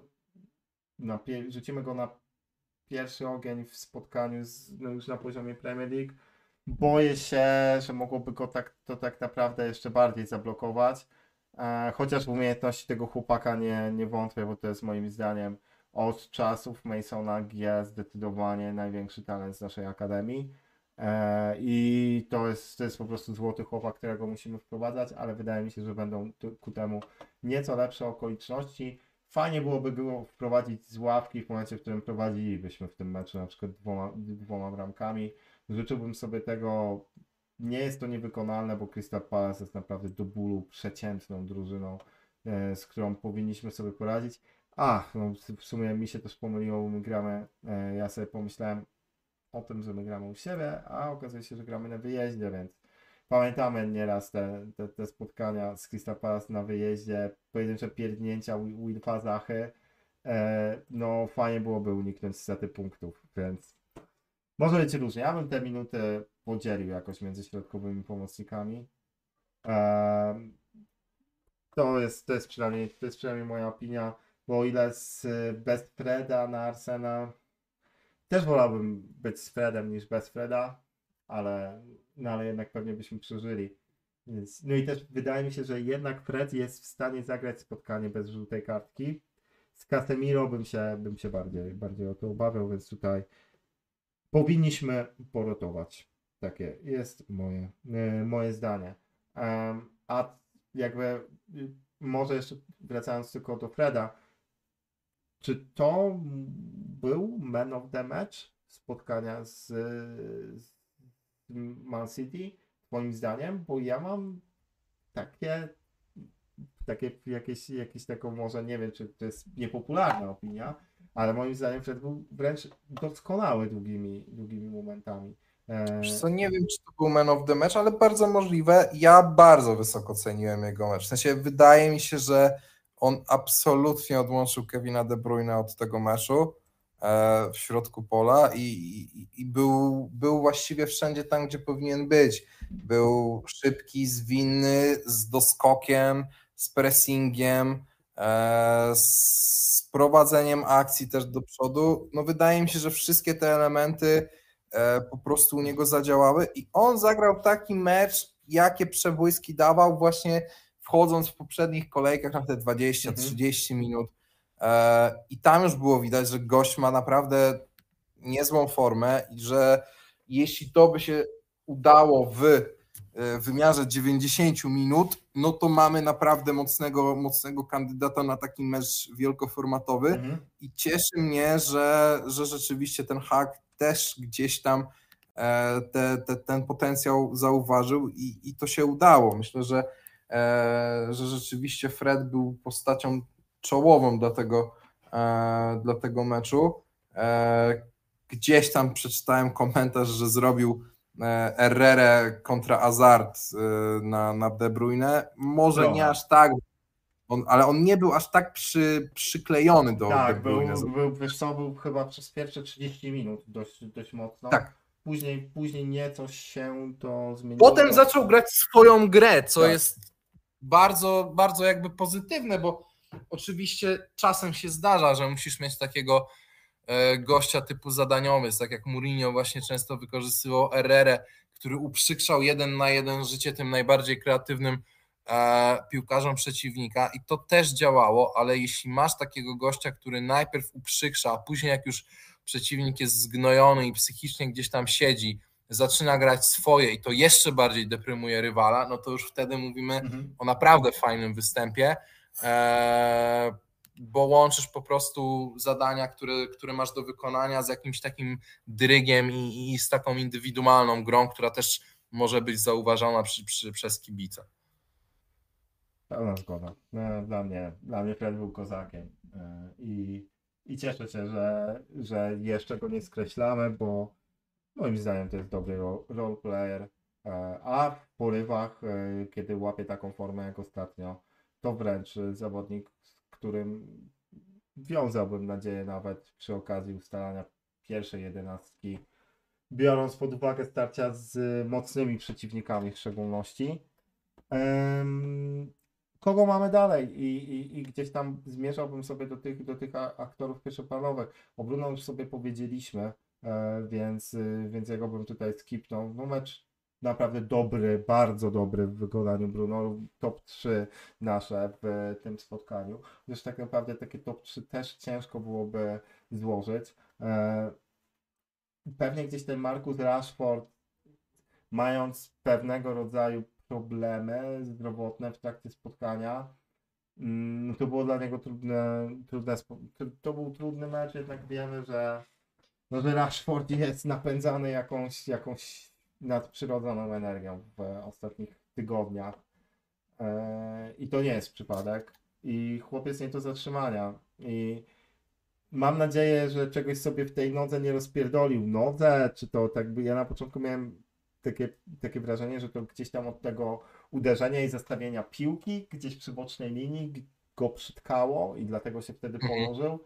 na rzucimy go na pierwszy ogień w spotkaniu z, no już na poziomie Premier League, boję się, że mogłoby go tak, to tak naprawdę jeszcze bardziej zablokować. E, chociaż w umiejętności tego chłopaka nie, nie wątpię, bo to jest moim zdaniem od czasów Masona G zdecydowanie największy talent z naszej akademii. E, I to jest, to jest po prostu złoty chłopak, którego musimy wprowadzać, ale wydaje mi się, że będą ku temu nieco lepsze okoliczności. Fajnie byłoby go wprowadzić z ławki w momencie, w którym prowadzilibyśmy w tym meczu na przykład dwoma, dwoma bramkami. Życzyłbym sobie tego. Nie jest to niewykonalne, bo Crystal Palace jest naprawdę do bólu przeciętną drużyną, e, z którą powinniśmy sobie poradzić. Ach, no w sumie mi się też pomyliło, bo my gramy. e, Ja sobie pomyślałem o tym, że my gramy u siebie, a okazuje się, że gramy na wyjeździe, więc pamiętamy nieraz te, te, te spotkania z Crystal Palace na wyjeździe, pojedyncze pierdnięcia Wi- Wilfa Zachy. E, no fajnie byłoby uniknąć straty punktów, więc może być różnie. Ja bym te minuty podzielił jakoś między środkowymi pomocnikami. To jest, to jest przynajmniej, to jest przynajmniej moja opinia, bo o ile z, bez Freda na Arsenal też wolałbym być z Fredem niż bez Freda, ale, no ale jednak pewnie byśmy przeżyli. Więc, no i też wydaje mi się, że jednak Fred jest w stanie zagrać spotkanie bez żółtej kartki. Z Casemiro bym się, bym się bardziej, bardziej o to obawiał, więc tutaj powinniśmy porotować. Takie jest moje, e, moje zdanie. A jakby y, może jeszcze wracając tylko do Freda, czy to był man of the match spotkania z, z Man City, twoim zdaniem? Bo ja mam takie, takie jakieś, jakieś taką może, nie wiem, czy to jest niepopularna opinia, ale moim zdaniem Fred był wręcz doskonały długimi, długimi momentami. E, co, nie wiem, czy to był man of the match, ale bardzo możliwe. Ja bardzo wysoko ceniłem jego mecz. W sensie wydaje mi się, że on absolutnie odłączył Kevina De Bruyne od tego meczu e, w środku pola i, i, i był, był właściwie wszędzie tam, gdzie powinien być. Był szybki, zwinny, z doskokiem, z pressingiem. E, z prowadzeniem akcji też do przodu. No wydaje mi się, że wszystkie te elementy e, po prostu u niego zadziałały i on zagrał taki mecz, jakie przebłyski dawał właśnie wchodząc w poprzednich kolejkach na te 20-30 mhm. minut e, i tam już było widać, że gość ma naprawdę niezłą formę i że jeśli to by się udało w w wymiarze 90 minut, no to mamy naprawdę mocnego, mocnego kandydata na taki mecz wielkoformatowy mhm. i cieszy mnie, że, że rzeczywiście ten hak też gdzieś tam e, te, te, ten potencjał zauważył i, i to się udało. Myślę, że, e, że rzeczywiście Fred był postacią czołową dla tego, dla tego meczu. Gdzieś tam przeczytałem komentarz, że zrobił E, Herrera kontra Azard e, na, na De Bruyne. Może no. nie aż tak, on, ale on nie był aż tak przy, przyklejony do tak, De Bruyne. Był, był, wiesz co, był chyba przez pierwsze 30 minut dość, dość mocno. Tak. Później, później nieco się to zmieniło. Potem zaczął grać swoją grę, co tak. jest bardzo, bardzo jakby pozytywne, bo oczywiście czasem się zdarza, że musisz mieć takiego E, gościa typu zadaniowy, tak jak Mourinho właśnie często wykorzystywał Herrera, który uprzykrzał jeden na jeden życie tym najbardziej kreatywnym e, piłkarzom przeciwnika i to też działało, ale jeśli masz takiego gościa, który najpierw uprzykrza, a później jak już przeciwnik jest zgnojony i psychicznie gdzieś tam siedzi, zaczyna grać swoje i to jeszcze bardziej deprymuje rywala, no to już wtedy mówimy mhm. o naprawdę fajnym występie. Bo łączysz po prostu zadania, które, które masz do wykonania z jakimś takim drygiem i, i z taką indywidualną grą, która też może być zauważona przy, przy, przez kibica. Pełna zgoda. No, dla mnie, dla mnie Fred był kozakiem e, i, i cieszę się, że, że jeszcze go nie skreślamy, bo moim zdaniem to jest dobry role player, e, a w porywach, e, kiedy łapie taką formę jak ostatnio, to wręcz zawodnik którym wiązałbym nadzieję nawet przy okazji ustalania pierwszej jedenastki, biorąc pod uwagę starcia z mocnymi przeciwnikami w szczególności. kogo mamy dalej? I, i, I, gdzieś tam zmierzałbym sobie do tych, do tych aktorów pierwszoplanowych. O Bruno już sobie powiedzieliśmy, e, więc, więc ja go bym tutaj skipnął. No mecz naprawdę dobry, bardzo dobry w wykonaniu Bruno, top 3 nasze w tym spotkaniu. Gdyż tak naprawdę takie top 3 też ciężko byłoby złożyć. E, pewnie gdzieś ten Marcus Rashford, mając pewnego rodzaju problemy zdrowotne w trakcie spotkania, mm, to było dla niego trudne, trudne to był trudny mecz, jednak wiemy, że, no, że Rashford jest napędzany jakąś, jakąś nadprzyrodzoną energią w ostatnich tygodniach. E, I to nie jest przypadek. I chłopiec nie do zatrzymania. I mam nadzieję, że czegoś sobie w tej nodze nie rozpierdolił. Nodze, czy to tak by. Ja na początku miałem takie, takie wrażenie, że to gdzieś tam od tego uderzenia i zastawienia piłki, gdzieś przy bocznej linii go przytkało i dlatego się wtedy mhm. położył.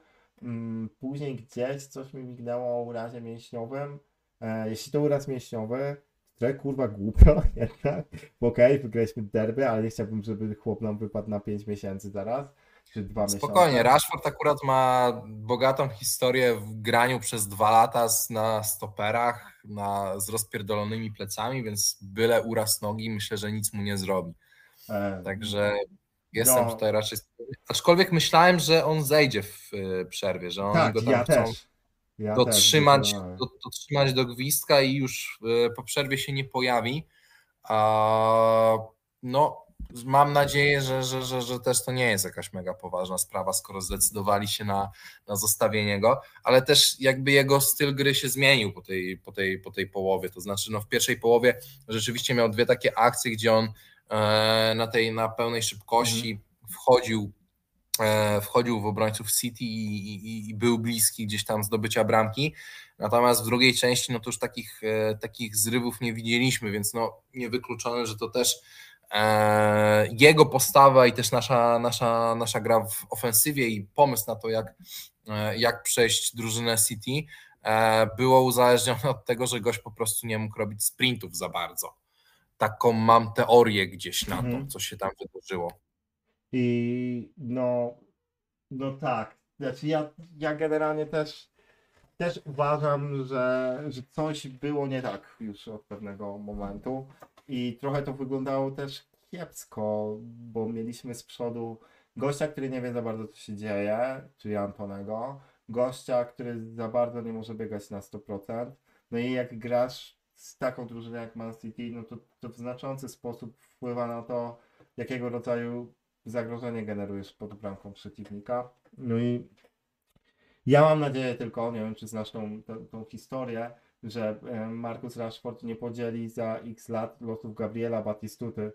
Mm, później gdzieś coś mi mignęło o urazie mięśniowym. E, jeśli to uraz mięśniowy, Trochę kurwa głupio jednak, okej, okay, wygraliśmy derby, ale nie chciałbym, żeby chłop nam wypadł na 5 miesięcy zaraz, czy 2 miesiące. Spokojnie, Rashford akurat ma bogatą historię w graniu przez dwa lata na stoperach, na, z rozpierdolonymi plecami, więc byle uraz nogi, myślę, że nic mu nie zrobi. E, Także jestem no. tutaj raczej... Aczkolwiek myślałem, że on zejdzie w y, przerwie, że oni tak, go tam ja chcą... Też ja dotrzymać, do, dotrzymać do gwizdka i już e, po przerwie się nie pojawi. A, no, mam nadzieję, że, że, że, że też to nie jest jakaś mega poważna sprawa, skoro zdecydowali się na, na zostawienie go, ale też jakby jego styl gry się zmienił po tej, po tej, po tej połowie. To znaczy, no w pierwszej połowie rzeczywiście miał dwie takie akcje, gdzie on e, na tej na pełnej szybkości mm. wchodził wchodził w obrońców City i, i, i, był bliski gdzieś tam zdobycia bramki. Natomiast w drugiej części no to już takich, e, takich zrywów nie widzieliśmy, więc no niewykluczone, że to też e, jego postawa i też nasza, nasza, nasza gra w ofensywie i pomysł na to, jak, e, jak przejść drużynę City, e, było uzależnione od tego, że gość po prostu nie mógł robić sprintów za bardzo. Taką mam teorię gdzieś na to, mhm. co się tam wydarzyło. I no, no tak. Znaczy ja, ja generalnie też, też uważam, że, że coś było nie tak już od pewnego momentu. I trochę to wyglądało też kiepsko, bo mieliśmy z przodu gościa, który nie wie za bardzo co się dzieje, czyli Antonego. Gościa, który za bardzo nie może biegać na 100%. No i jak grasz z taką drużyną jak Man City, no to, to w znaczący sposób wpływa na to, jakiego rodzaju zagrożenie generujesz pod bramką przeciwnika. No i ja mam nadzieję tylko, nie wiem czy znasz tą, tą, tą historię, że e, Marcus Rashford nie podzieli za x lat losów Gabriela Batistuty,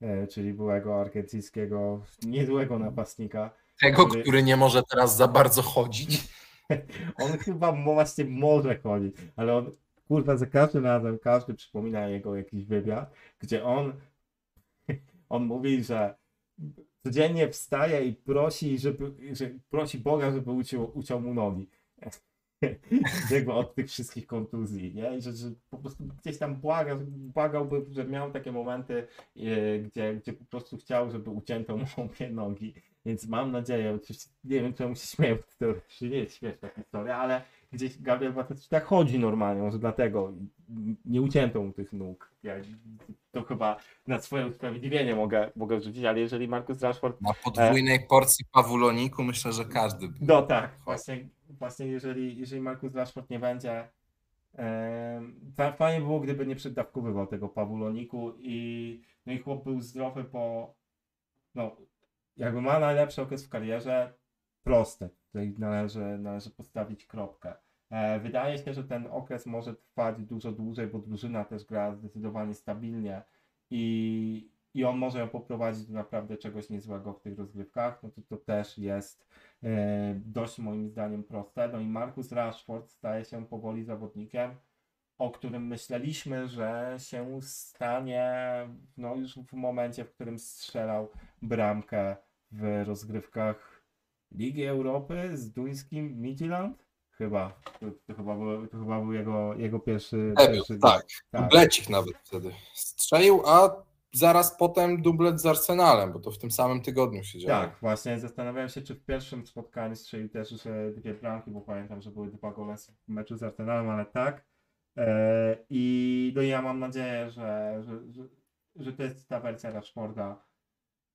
e, czyli byłego argentyńskiego, niezłego napastnika. Tego, który... który nie może teraz za bardzo chodzić. on chyba właśnie może chodzić, ale on kurwa za każdym razem każdy przypomina jego jakiś wywiad, gdzie on on mówi, że codziennie wstaje i prosi, żeby, że prosi Boga, żeby uciął, uciął mu nogi. Jakby od tych wszystkich kontuzji, nie? Że, że po prostu gdzieś tam błaga, błagałby, że miał takie momenty, yy, gdzie, gdzie po prostu chciał, żeby ucięto mu obie nogi. Więc mam nadzieję, oczywiście nie wiem, czemu się śmieję, to nie jest śmieszna historia, ale gdzieś Gabriel Batista chodzi normalnie, może dlatego nie ucięto mu tych nóg. Ja to chyba na swoje usprawiedliwienie mogę, mogę wrzucić, ale jeżeli Marcus Rashford... Na podwójnej e... porcji pawuloniku myślę, że każdy by. No tak, właśnie, właśnie jeżeli, jeżeli Marcus Rashford nie będzie e... fajnie było, gdyby nie przedawkowywał tego pawuloniku i no i chłop był zdrowy po no jakby ma najlepszy okres w karierze, proste. Tutaj należy, należy postawić kropkę. E, wydaje się, że ten okres może trwać dużo dłużej, bo drużyna też gra zdecydowanie stabilnie i, i on może ją poprowadzić do naprawdę czegoś niezłego w tych rozgrywkach, no to to też jest e, dość moim zdaniem proste. No i Marcus Rashford staje się powoli zawodnikiem, o którym myśleliśmy, że się stanie no już w momencie, w którym strzelał bramkę w rozgrywkach Ligi Europy z duńskim Midtjylland Chyba. To, to, chyba, był, to chyba był jego, jego pierwszy. pierwszy tak, tak. Dublecik nawet wtedy strzelił, a zaraz potem dublet z Arsenalem, bo to w tym samym tygodniu się działo. Tak, właśnie zastanawiałem się, czy w pierwszym spotkaniu strzelił też już dwie bramki, bo pamiętam, że były dwa gole w meczu z Arsenalem, ale tak. E, I no ja mam nadzieję, że, że, że, że to jest ta wersja Rashforda,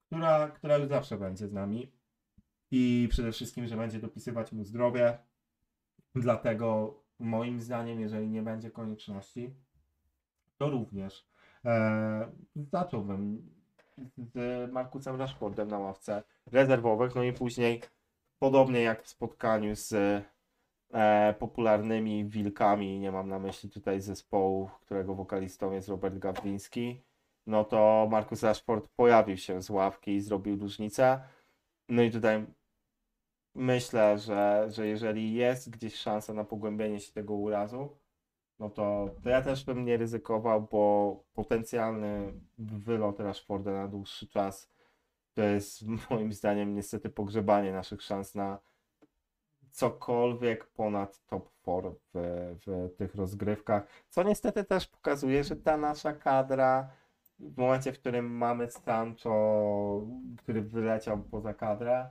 która, która już zawsze będzie z nami. I przede wszystkim, że będzie dopisywać mu zdrowie, Dlatego moim zdaniem, jeżeli nie będzie konieczności, to również e, zacząłbym z Markusem Rashfordem na ławce rezerwowych, no i później podobnie jak w spotkaniu z e, popularnymi wilkami, nie mam na myśli tutaj zespołu, którego wokalistą jest Robert Gawliński, no to Markus Rashford pojawił się z ławki i zrobił różnicę. No i tutaj myślę, że, że jeżeli jest gdzieś szansa na pogłębienie się tego urazu, no to, to ja też bym nie ryzykował, bo potencjalny wylot Rashforda na dłuższy czas to jest moim zdaniem niestety pogrzebanie naszych szans na cokolwiek ponad top 4 w, w tych rozgrywkach, co niestety też pokazuje, że ta nasza kadra w momencie, w którym mamy Sancho, który wyleciał poza kadrę,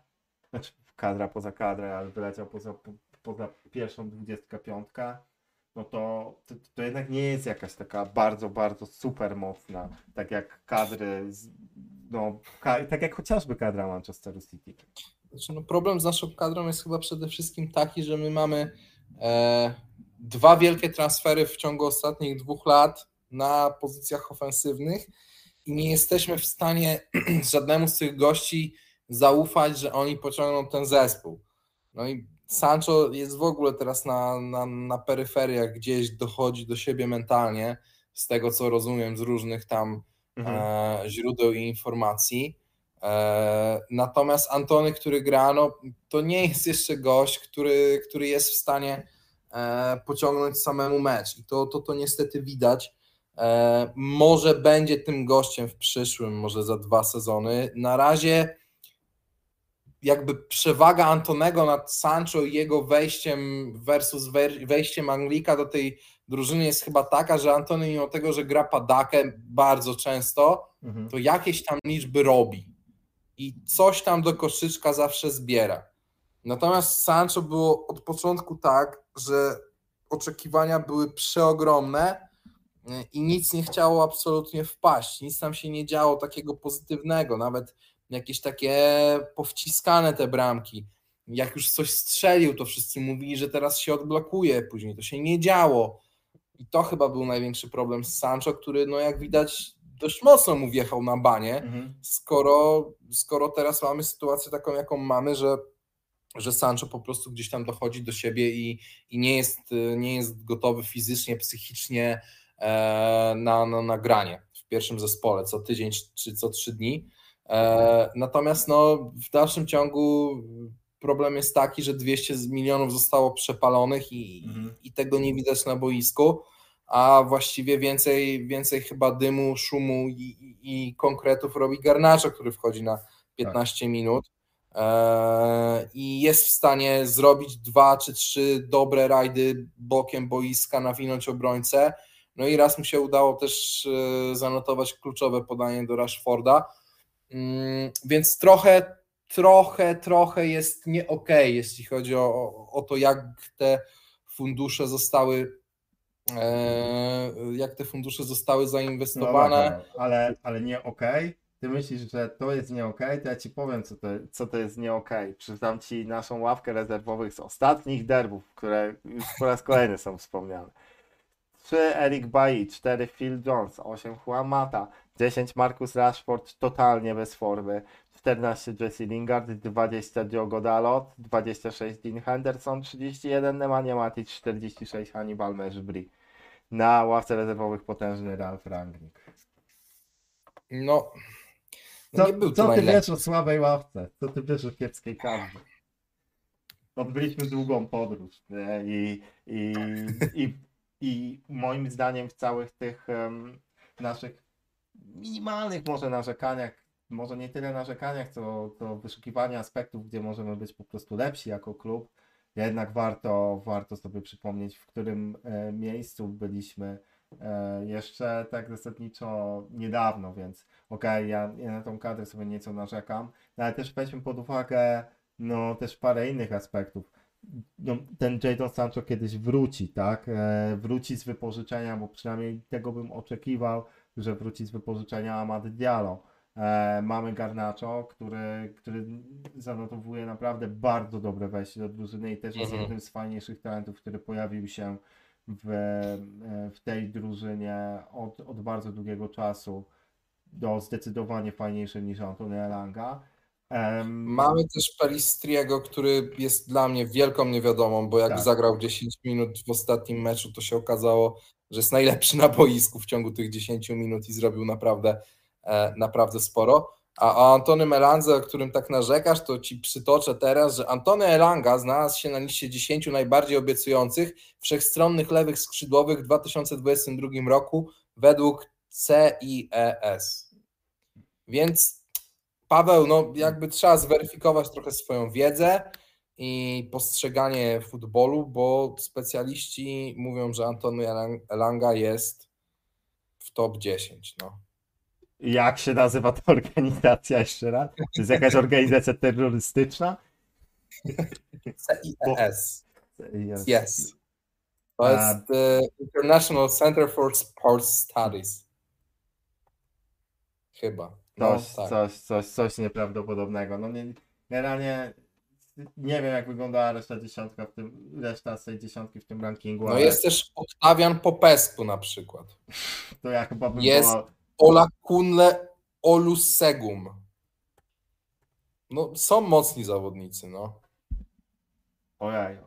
znaczy kadra poza kadrę, ale wyleciał poza, po, poza pierwszą 25, no to, to, to, jednak nie jest jakaś taka bardzo, bardzo super mocna, tak jak kadry, z, no, ka, tak jak chociażby kadra Manchesteru City. Znaczy, no problem z naszą kadrą jest chyba przede wszystkim taki, że my mamy e, dwa wielkie transfery w ciągu ostatnich dwóch lat na pozycjach ofensywnych i nie jesteśmy w stanie żadnemu z tych gości zaufać, że oni pociągną ten zespół. No i Sancho jest w ogóle teraz na, na, na peryferiach, gdzieś dochodzi do siebie mentalnie, z tego co rozumiem z różnych tam mhm. e, źródeł i informacji. E, natomiast Antony, który gra, no, to nie jest jeszcze gość, który, który jest w stanie e, pociągnąć samemu mecz. I to, to, to niestety widać. E, może będzie tym gościem w przyszłym, może za dwa sezony. Na razie jakby przewaga Antonego nad Sancho i jego wejściem versus wejściem Anglika do tej drużyny jest chyba taka, że Antony mimo tego, że gra padakę bardzo często, mhm. to jakieś tam liczby robi. i coś tam do koszyczka zawsze zbiera. Natomiast Sancho było od początku tak, że oczekiwania były przeogromne y, i nic nie chciało absolutnie wpaść. Nic tam się nie działo takiego pozytywnego, nawet jakieś takie powciskane te bramki. Jak już coś strzelił, to wszyscy mówili, że teraz się odblokuje, później to się nie działo. I to chyba był największy problem z Sancho, który, no jak widać, dość mocno mu wjechał na banie, Mhm. skoro, skoro teraz mamy sytuację taką, jaką mamy, że, że Sancho po prostu gdzieś tam dochodzi do siebie i, i nie, jest, nie jest gotowy fizycznie, psychicznie e, na, na nagranie w pierwszym zespole co tydzień czy co trzy dni. E, natomiast no, w dalszym ciągu problem jest taki, że 200 milionów zostało przepalonych i, Mhm. i tego nie widać na boisku, a właściwie więcej, więcej chyba dymu, szumu i, i, i konkretów robi Garnaczo, który wchodzi na 15 minut e, i jest w stanie zrobić dwa czy trzy dobre rajdy bokiem boiska, nawinąć obrońcę. No i raz mu się udało też e, zanotować kluczowe podanie do Rashforda. Mm, Więc trochę, trochę, trochę jest nie okej, jeśli chodzi o, o, to, jak te fundusze zostały e, jak te fundusze zostały No zainwestowane. dobra, ale, ale nie. Ty myślisz, że to jest nie to ja ci powiem, co to, co to jest nie. Przyznam ci naszą ławkę rezerwowych z ostatnich derbów, które już po raz kolejny są wspomniane. 3 Eric Bailly, 4 Phil Jones, 8 Juan Mata, 10 Marcus Rashford totalnie bez formy, 14 Jesse Lingard, 20 Diogo Dalot, 26 Dean Henderson, 31 Nemanja Matic, 46 Hannibal Mejbri. Na ławce rezerwowych potężny Ralf Rangnick. No, Co, nie był to co ty wiesz o słabej ławce? Co ty wiesz o kiepskiej kadrze? Odbyliśmy długą podróż nie? I, i, i, i moim zdaniem w całych tych em, naszych minimalnych może narzekaniach, może nie tyle narzekaniach, co, co wyszukiwania aspektów, gdzie możemy być po prostu lepsi jako klub, jednak warto, warto sobie przypomnieć, w którym e, miejscu byliśmy e, jeszcze tak zasadniczo niedawno, więc okej, ja, ja na tą kadrę sobie nieco narzekam, no ale też weźmy pod uwagę no też parę innych aspektów. No, ten Jadon Sancho kiedyś wróci, tak? E, wróci z wypożyczenia, bo przynajmniej tego bym oczekiwał, że wróci z wypożyczenia Amad Diallo. E, mamy Garnacho, który, który zanotowuje naprawdę bardzo dobre wejście do drużyny i też jest Mhm. jednym z fajniejszych talentów, który pojawił się w, e, w tej drużynie od, od bardzo długiego czasu do zdecydowanie fajniejszym niż Antony Elanga. Em, Mamy też Pelistriego, który jest dla mnie wielką niewiadomą, bo jak Tak. zagrał 10 minut w ostatnim meczu, to się okazało, że jest najlepszy na boisku w ciągu tych 10 minut i zrobił naprawdę, e, naprawdę sporo. A o Antony Melanze, o którym tak narzekasz, to ci przytoczę teraz, że Antony Elanga znalazł się na liście 10 najbardziej obiecujących wszechstronnych lewych skrzydłowych w 2022 roku według CIES. Więc Paweł, no jakby trzeba zweryfikować trochę swoją wiedzę i postrzeganie futbolu, bo specjaliści mówią, że Elang- Elanga jest w top 10. No. Jak się nazywa ta organizacja jeszcze raz? To jest jakaś organizacja terrorystyczna? Jest. Yes. To jest the International Center for Sports Studies. Chyba. No, Coś, tak. coś, coś, coś nieprawdopodobnego. No nie, generalnie nie wiem jak wyglądała reszta dziesiątka w tym, reszta z tej dziesiątki w tym rankingu, No ale jest też Octavian Popescu na przykład. to ja chyba bym jest- wolał- Olakunle Olusegum. No, są mocni zawodnicy, no. Ojej,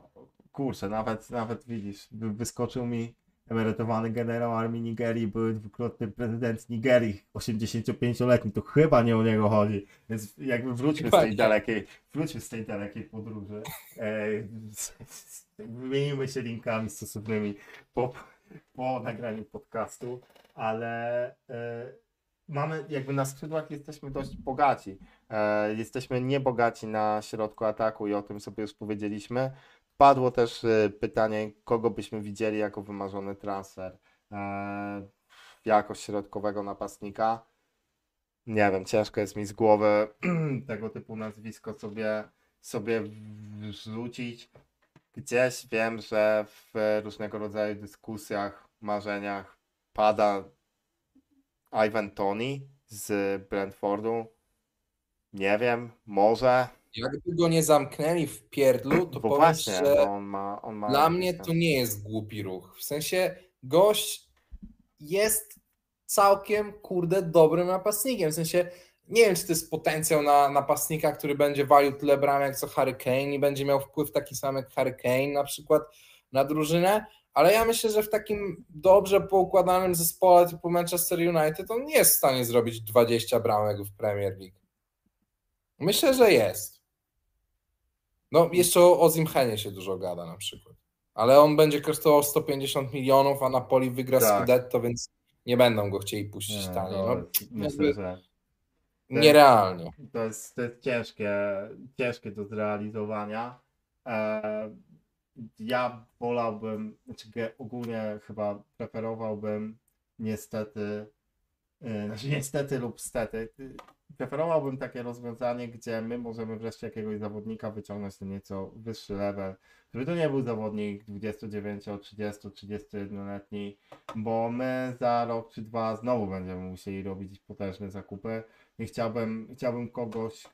kurczę, nawet, nawet widzisz, wy- wyskoczył mi emerytowany generał armii Nigerii, były dwukrotny prezydent Nigerii, 85-letni, to chyba nie o niego chodzi, więc jakby wróćmy z tej dalekiej, wróćmy z tej dalekiej podróży, e, wymienimy się linkami stosownymi po, po nagraniu podcastu, ale e, mamy, jakby na skrzydłach jesteśmy dość bogaci, e, jesteśmy niebogaci na środku ataku i o tym sobie już powiedzieliśmy, Padło też e, pytanie, kogo byśmy widzieli jako wymarzony transfer e, jako środkowego napastnika. nie wiem, ciężko jest mi z głowy tego typu nazwisko sobie, sobie wrzucić. Gdzieś wiem, że w różnego rodzaju dyskusjach, marzeniach pada Ivan Tony z Brentfordu. Nie wiem, może. Jakby go nie zamknęli w pierdlu, to Bo powiem, właśnie, że on ma, on ma dla mnie to nie jest głupi ruch. W sensie gość jest całkiem, kurde, dobrym napastnikiem. W sensie nie wiem, czy to jest potencjał na napastnika, który będzie walił tyle bramek co Harry Kane i będzie miał wpływ taki sam jak Harry Kane na przykład na drużynę, ale ja myślę, że w takim dobrze poukładanym zespole typu Manchester United on nie jest w stanie zrobić 20 bramek w Premier League. Myślę, że jest. No, jeszcze o Ozimhenie się dużo gada na przykład. Ale on będzie kosztował 150 milionów, a Napoli wygra Tak. Scudetto, więc nie będą go chcieli puścić Nie, taniej. to No, jest- myślę, że nierealnie. to jest, to jest ciężkie, ciężkie do zrealizowania. E, ja wolałbym, znaczy ogólnie chyba preferowałbym niestety, e, znaczy niestety lub stety, preferowałbym takie rozwiązanie, gdzie my możemy wreszcie jakiegoś zawodnika wyciągnąć na nieco wyższy level, żeby to nie był zawodnik 29, 30, 31-letni, bo my za rok czy dwa znowu będziemy musieli robić potężne zakupy i chciałbym, chciałbym kogoś,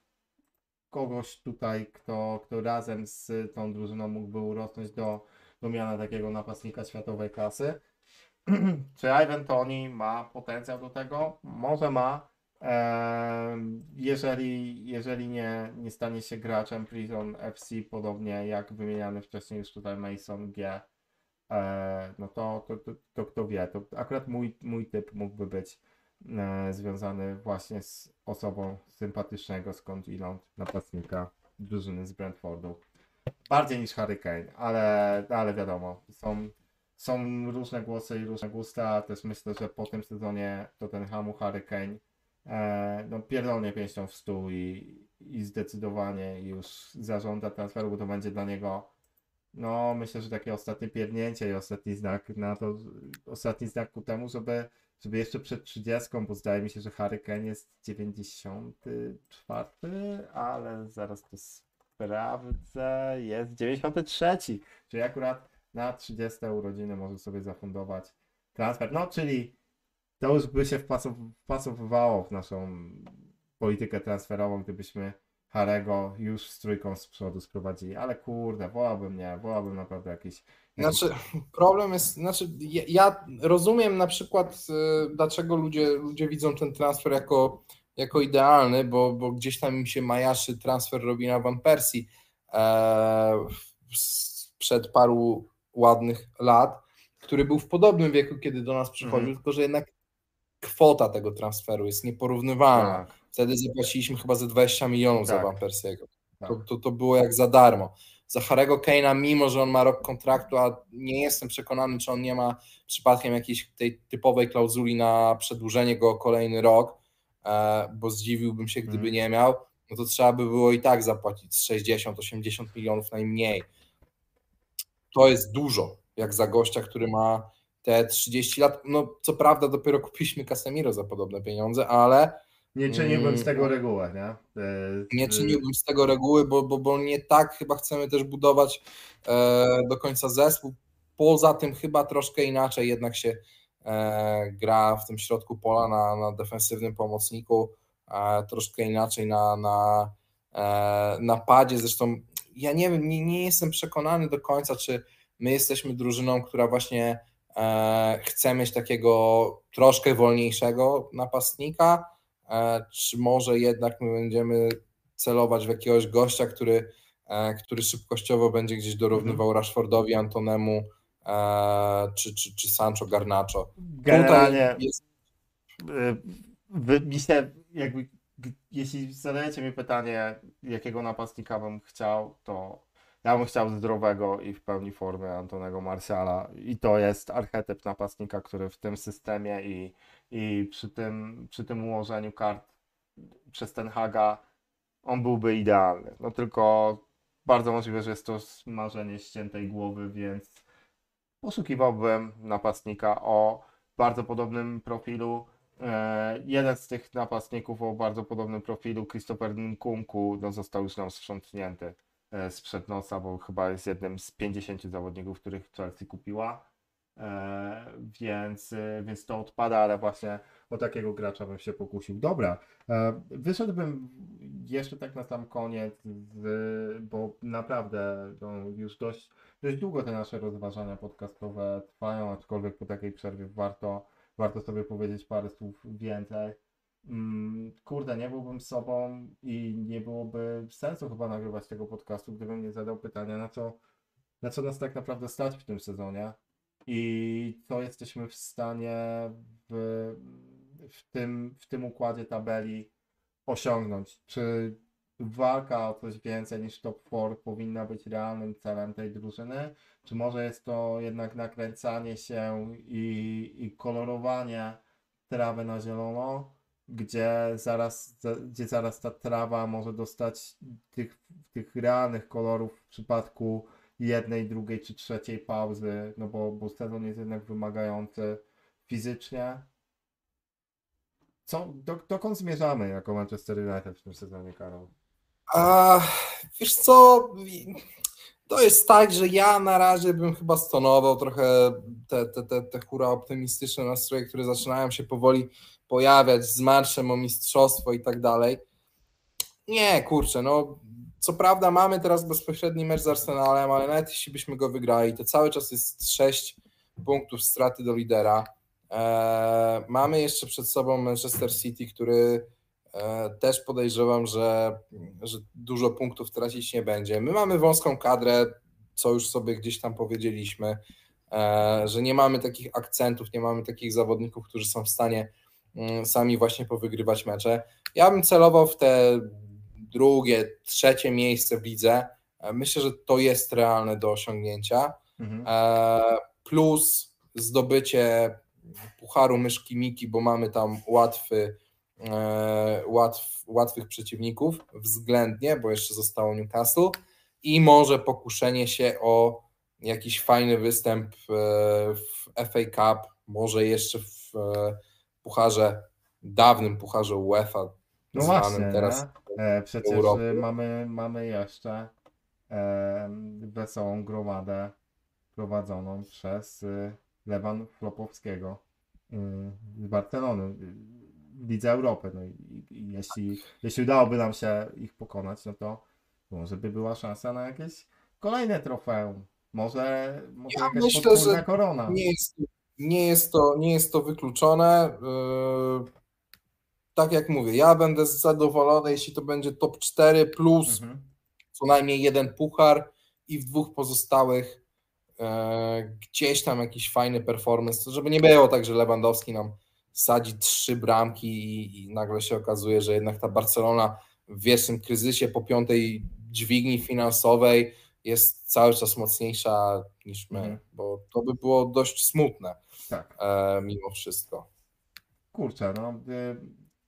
kogoś tutaj, kto, kto razem z tą drużyną mógłby urosnąć do, do miana takiego napastnika światowej klasy. Czy Ivan Tony ma potencjał do tego? Może ma. Jeżeli, jeżeli nie, nie stanie się graczem Prison FC, podobnie jak wymieniany wcześniej już tutaj Mason G, e, no to, to, to, to kto wie, to akurat mój, mój typ mógłby być e, związany właśnie z osobą sympatycznego skądinąd napastnika drużyny z Brentfordu. Bardziej niż Harry Kane, ale, ale wiadomo, są, są różne głosy i różne gusta. Też myślę, że po tym sezonie Tottenhamu Harry Kane e, no, pierdolnie pięścią w stół i, i zdecydowanie już zażąda transferu, bo to będzie dla niego no myślę, że takie ostatnie pierdnięcie i ostatni znak na to, ostatni znak ku temu, żeby żeby jeszcze przed 30, bo zdaje mi się, że Harry Kane jest 94, ale zaraz to sprawdzę, jest 93, czyli akurat na 30 urodziny może sobie zafundować transfer. No, czyli to już by się wpasow- wpasowywało w naszą politykę transferową, gdybyśmy Harego już z trójką z przodu sprowadzili, ale kurde, wolałbym nie, wolałbym naprawdę jakiś Znaczy, problem jest, znaczy, ja, ja rozumiem na przykład, y, dlaczego ludzie, ludzie widzą ten transfer jako, jako idealny, bo, bo gdzieś tam im się majaszy transfer Robina Van Persie e, sprzed paru ładnych lat, który był w podobnym wieku, kiedy do nas przychodził, Mhm. tylko że jednak kwota tego transferu jest nieporównywalna. Tak, Wtedy zapłaciliśmy chyba ze 20 milionów za Tak. Van Persiego. tak. To, to, to było jak za darmo. Za Harego Kane'a, mimo że on ma rok kontraktu, a nie jestem przekonany, czy on nie ma przypadkiem jakiejś tej typowej klauzuli na przedłużenie go o kolejny rok, e, bo zdziwiłbym się, gdyby Mhm. nie miał, no to trzeba by było i tak zapłacić 60-80 milionów najmniej. To jest dużo, jak za gościa, który ma te 30 lat. No, co prawda, dopiero kupiliśmy Casemiro za podobne pieniądze, ale Nie czyniłbym z Mm. tego regułę, nie? E, nie z- czyniłbym z tego reguły, bo, bo, bo nie tak chyba chcemy też budować e, do końca zespół. Poza tym chyba troszkę inaczej jednak się e, gra w tym środku pola na, na defensywnym pomocniku, e, troszkę inaczej na, na e, napadzie. Zresztą ja nie wiem, nie, nie jestem przekonany do końca, czy my jesteśmy drużyną, która właśnie e, chce mieć takiego troszkę wolniejszego napastnika, e, czy może jednak my będziemy celować w jakiegoś gościa, który, e, który szybkościowo będzie gdzieś dorównywał Rashfordowi, Antonemu e, czy, czy, czy Sancho Garnacho. Generalnie jest, mi się jakby, jeśli zadajecie mi pytanie, jakiego napastnika bym chciał, to ja bym chciał zdrowego i w pełni formy Antonego Marciala. I to jest archetyp napastnika, który w tym systemie i, i przy tym, przy tym ułożeniu kart przez ten Haga on byłby idealny. No tylko bardzo możliwe, że jest to marzenie ściętej głowy, więc poszukiwałbym napastnika o bardzo podobnym profilu. E, jeden z tych napastników o bardzo podobnym profilu, Christopher Nkunku, no został już nam sprzątnięty sprzed nosa, bo chyba jest jednym z 50 zawodników, których Chelsea kupiła. E, więc, e, więc to odpada, ale właśnie o takiego gracza bym się pokusił. Dobra, e, wyszedłbym jeszcze tak na sam koniec, z, bo naprawdę no, już dość, dość długo te nasze rozważania podcastowe trwają, aczkolwiek po takiej przerwie warto, warto sobie powiedzieć parę słów więcej. Mm, Kurde, nie byłbym sobą i nie byłoby sensu chyba nagrywać tego podcastu, gdybym nie zadał pytania, na co, na co nas tak naprawdę stać w tym sezonie i co jesteśmy w stanie w, w, tym, w tym układzie tabeli osiągnąć. Czy walka o coś więcej niż top 4 powinna być realnym celem tej drużyny? Czy może jest to jednak nakręcanie się i, i kolorowanie trawy na zielono, gdzie zaraz, gdzie zaraz ta trawa może dostać tych, tych realnych kolorów w przypadku jednej, drugiej czy trzeciej pauzy, no bo, bo sezon jest jednak wymagający fizycznie. Co, do, dokąd zmierzamy jako Manchester United w tym sezonie, Karol? A, wiesz co, to jest tak, że ja na razie bym chyba stonował trochę te, te, te, te hura optymistyczne nastroje, które zaczynają się powoli pojawiać z marszem o mistrzostwo i tak dalej. Nie, kurczę, no co prawda mamy teraz bezpośredni mecz z Arsenalem, ale nawet jeśli byśmy go wygrali, to cały czas jest 6 punktów straty do lidera. Eee, mamy jeszcze przed sobą Manchester City, który e, też podejrzewam, że, że dużo punktów tracić nie będzie. My mamy wąską kadrę, co już sobie gdzieś tam powiedzieliśmy, e, że nie mamy takich akcentów, nie mamy takich zawodników, którzy są w stanie sami właśnie powygrywać mecze. Ja bym celował w te drugie, trzecie miejsce w lidze. E, myślę, że to jest realne do osiągnięcia. Mhm. E, plus zdobycie Pucharu Myszki Miki, bo mamy tam łatwy, e, łatw, łatwych przeciwników względnie, bo jeszcze zostało Newcastle i może pokuszenie się o jakiś fajny występ w FA Cup, może jeszcze w pucharze, dawnym pucharze UEFA, no właśnie, teraz e, przecież Europy. mamy, mamy jeszcze e, wesołą gromadę prowadzoną przez e, Lewan Flopowskiego e, z Barcelony w Lidze Europy. No i, i jeśli, jeśli udałoby nam się ich pokonać, no to może by była szansa na jakieś kolejne trofeum. Może, może ja jakaś myślę, że korona. Nie jest, nie, jest to, nie jest to wykluczone. Yy tak jak mówię, ja będę zadowolony, jeśli to będzie top 4 plus mhm. co najmniej jeden puchar i w dwóch pozostałych e, gdzieś tam jakiś fajny performance, żeby nie było tak, że Lewandowski nam sadzi trzy bramki i, i nagle się okazuje, że jednak ta Barcelona w wiecznym kryzysie po piątej dźwigni finansowej jest cały czas mocniejsza niż my, mhm. bo to by było dość smutne tak. e, mimo wszystko. Kurczę, no y,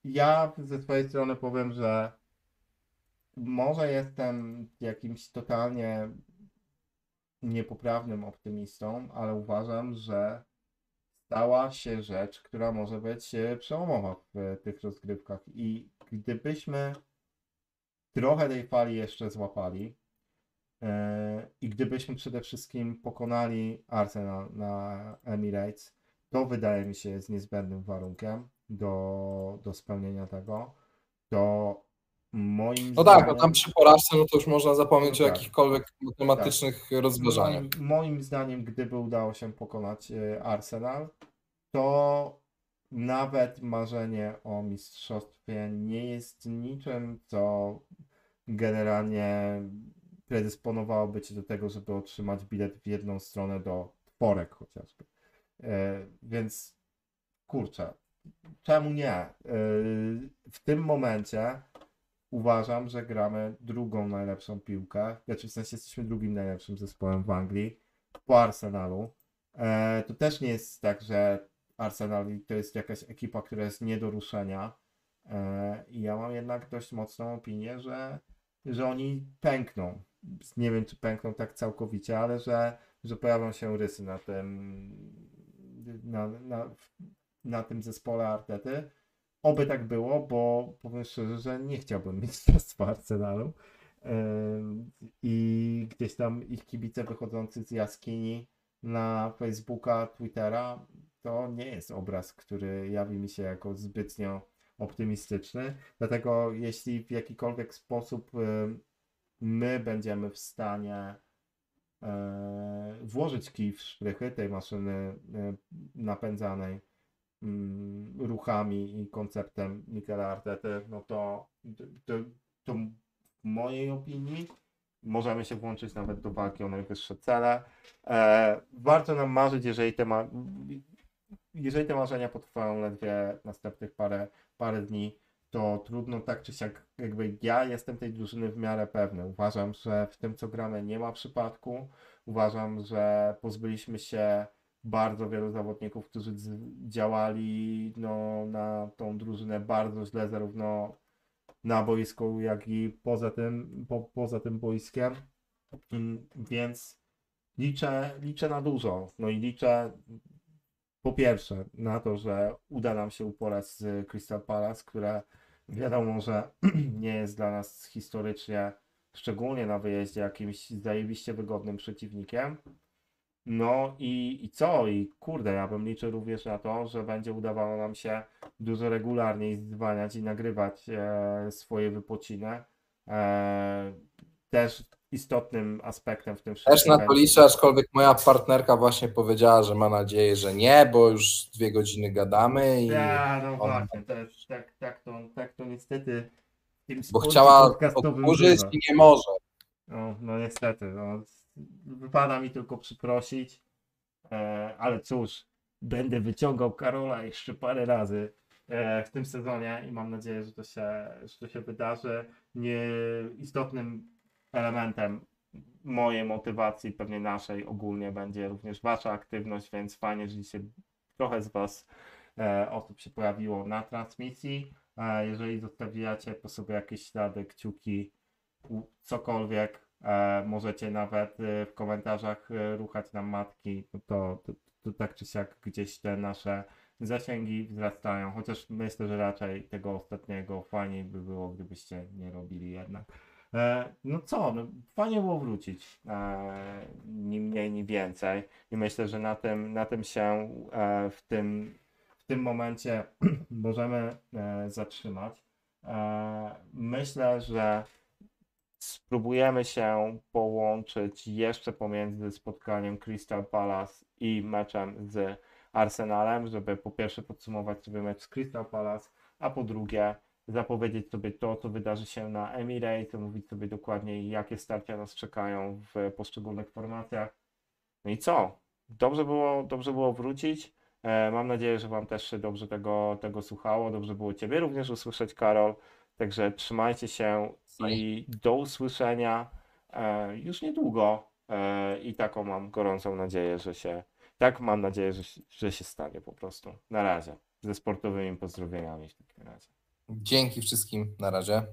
ja ze swojej strony powiem, że może jestem jakimś totalnie niepoprawnym optymistą, ale uważam, że stała się rzecz, która może być e, przełomowa w tych rozgrywkach. I gdybyśmy trochę tej fali jeszcze złapali i gdybyśmy przede wszystkim pokonali Arsenal na Emirates, to wydaje mi się jest niezbędnym warunkiem do, do spełnienia tego, to moim No tak, no tam przy porażce no to już można zapomnieć no tak, o jakichkolwiek matematycznych tak. rozważaniach. Moim, moim zdaniem, gdyby udało się pokonać e, Arsenal, to nawet marzenie o mistrzostwie nie jest niczym, co generalnie predysponowałoby cię do tego, żeby otrzymać bilet w jedną stronę do tworek chociażby. E, więc kurczę, czemu nie? Y, w tym momencie uważam, że gramy drugą najlepszą piłkę. Znaczy w sensie jesteśmy drugim najlepszym zespołem w Anglii po Arsenalu. E, to też nie jest tak, że Arsenal to jest jakaś ekipa, która jest nie do ruszenia. E, I ja mam jednak dość mocną opinię, że, że oni pękną. Nie wiem, czy pękną tak całkowicie, ale że, że pojawią się rysy na tym, na, na, na tym zespole Artety. Oby tak było, bo powiem szczerze, że nie chciałbym mistrzostwa Arsenalu. I gdzieś tam ich kibice wychodzący z jaskini na Facebooka, Twittera, to nie jest obraz, który jawi mi się jako zbytnio optymistyczny. Dlatego jeśli w jakikolwiek sposób my będziemy w stanie e, włożyć kij w szprychy tej maszyny e, napędzanej mm, ruchami i konceptem Mikela Artety, no to, to, to w mojej opinii możemy się włączyć nawet do walki o najwyższe cele. E, warto nam marzyć, jeżeli te, ma, jeżeli te marzenia potrwają ledwie następnych parę, parę dni, to trudno tak czy siak, jakby ja jestem tej drużyny w miarę pewny. Uważam, że w tym co gramy nie ma przypadku. Uważam, że pozbyliśmy się bardzo wielu zawodników, którzy działali no, na tą drużynę bardzo źle, zarówno na boisku, jak i poza tym, po, poza tym boiskiem. Mm, Więc liczę, liczę na dużo. No i liczę po pierwsze na to, że uda nam się uporać z Crystal Palace, które wiadomo, że nie jest dla nas historycznie, szczególnie na wyjeździe, jakimś zajebiście wygodnym przeciwnikiem. No i, i co? I kurde, ja bym liczył również na to, że będzie udawało nam się dużo regularniej zwalniać i nagrywać e, swoje wypociny. E, też istotnym aspektem w tym Też wszystkim na to liczę, aczkolwiek moja partnerka właśnie powiedziała, że ma nadzieję, że nie, bo już dwie godziny gadamy i Ja, no on- właśnie, to jest, tak, tak, to, tak to niestety bo chciała odkurzyć i nie może. No, no niestety, no, wypada mi tylko przyprosić, e, ale cóż, będę wyciągał Karola jeszcze parę razy e, w tym sezonie i mam nadzieję, że to się, że to się wydarzy. Nie, istotnym elementem mojej motywacji, pewnie naszej ogólnie będzie również Wasza aktywność, więc fajnie, że dzisiaj trochę z Was e, osób się pojawiło na transmisji. E, jeżeli zostawiacie po sobie jakieś ślady, kciuki, u- cokolwiek, e, możecie nawet e, w komentarzach e, ruchać nam matki, to, to, to tak czy siak gdzieś te nasze zasięgi wzrastają, chociaż myślę, że raczej tego ostatniego fajniej by było, gdybyście nie robili jednak. E, no co, no, fajnie było wrócić, e, ni mniej, ni więcej i myślę, że na tym, na tym się e, w tym w tym momencie możemy zatrzymać. Myślę, że spróbujemy się połączyć jeszcze pomiędzy spotkaniem Crystal Palace i meczem z Arsenalem, żeby po pierwsze podsumować sobie mecz z Crystal Palace, a po drugie zapowiedzieć sobie to, co wydarzy się na Emirates, omówić sobie dokładnie, jakie starcia nas czekają w poszczególnych formacjach. No i co? Dobrze było, dobrze było wrócić. E, Mam nadzieję, że Wam też się dobrze tego, tego słuchało. Dobrze było Ciebie również usłyszeć, Karol. Także trzymajcie się i do usłyszenia e, już niedługo. E, I taką mam gorącą nadzieję, że się. Tak mam nadzieję, że, że się stanie po prostu. Na razie. Ze sportowymi pozdrowieniami w takim razie. Dzięki wszystkim, na razie.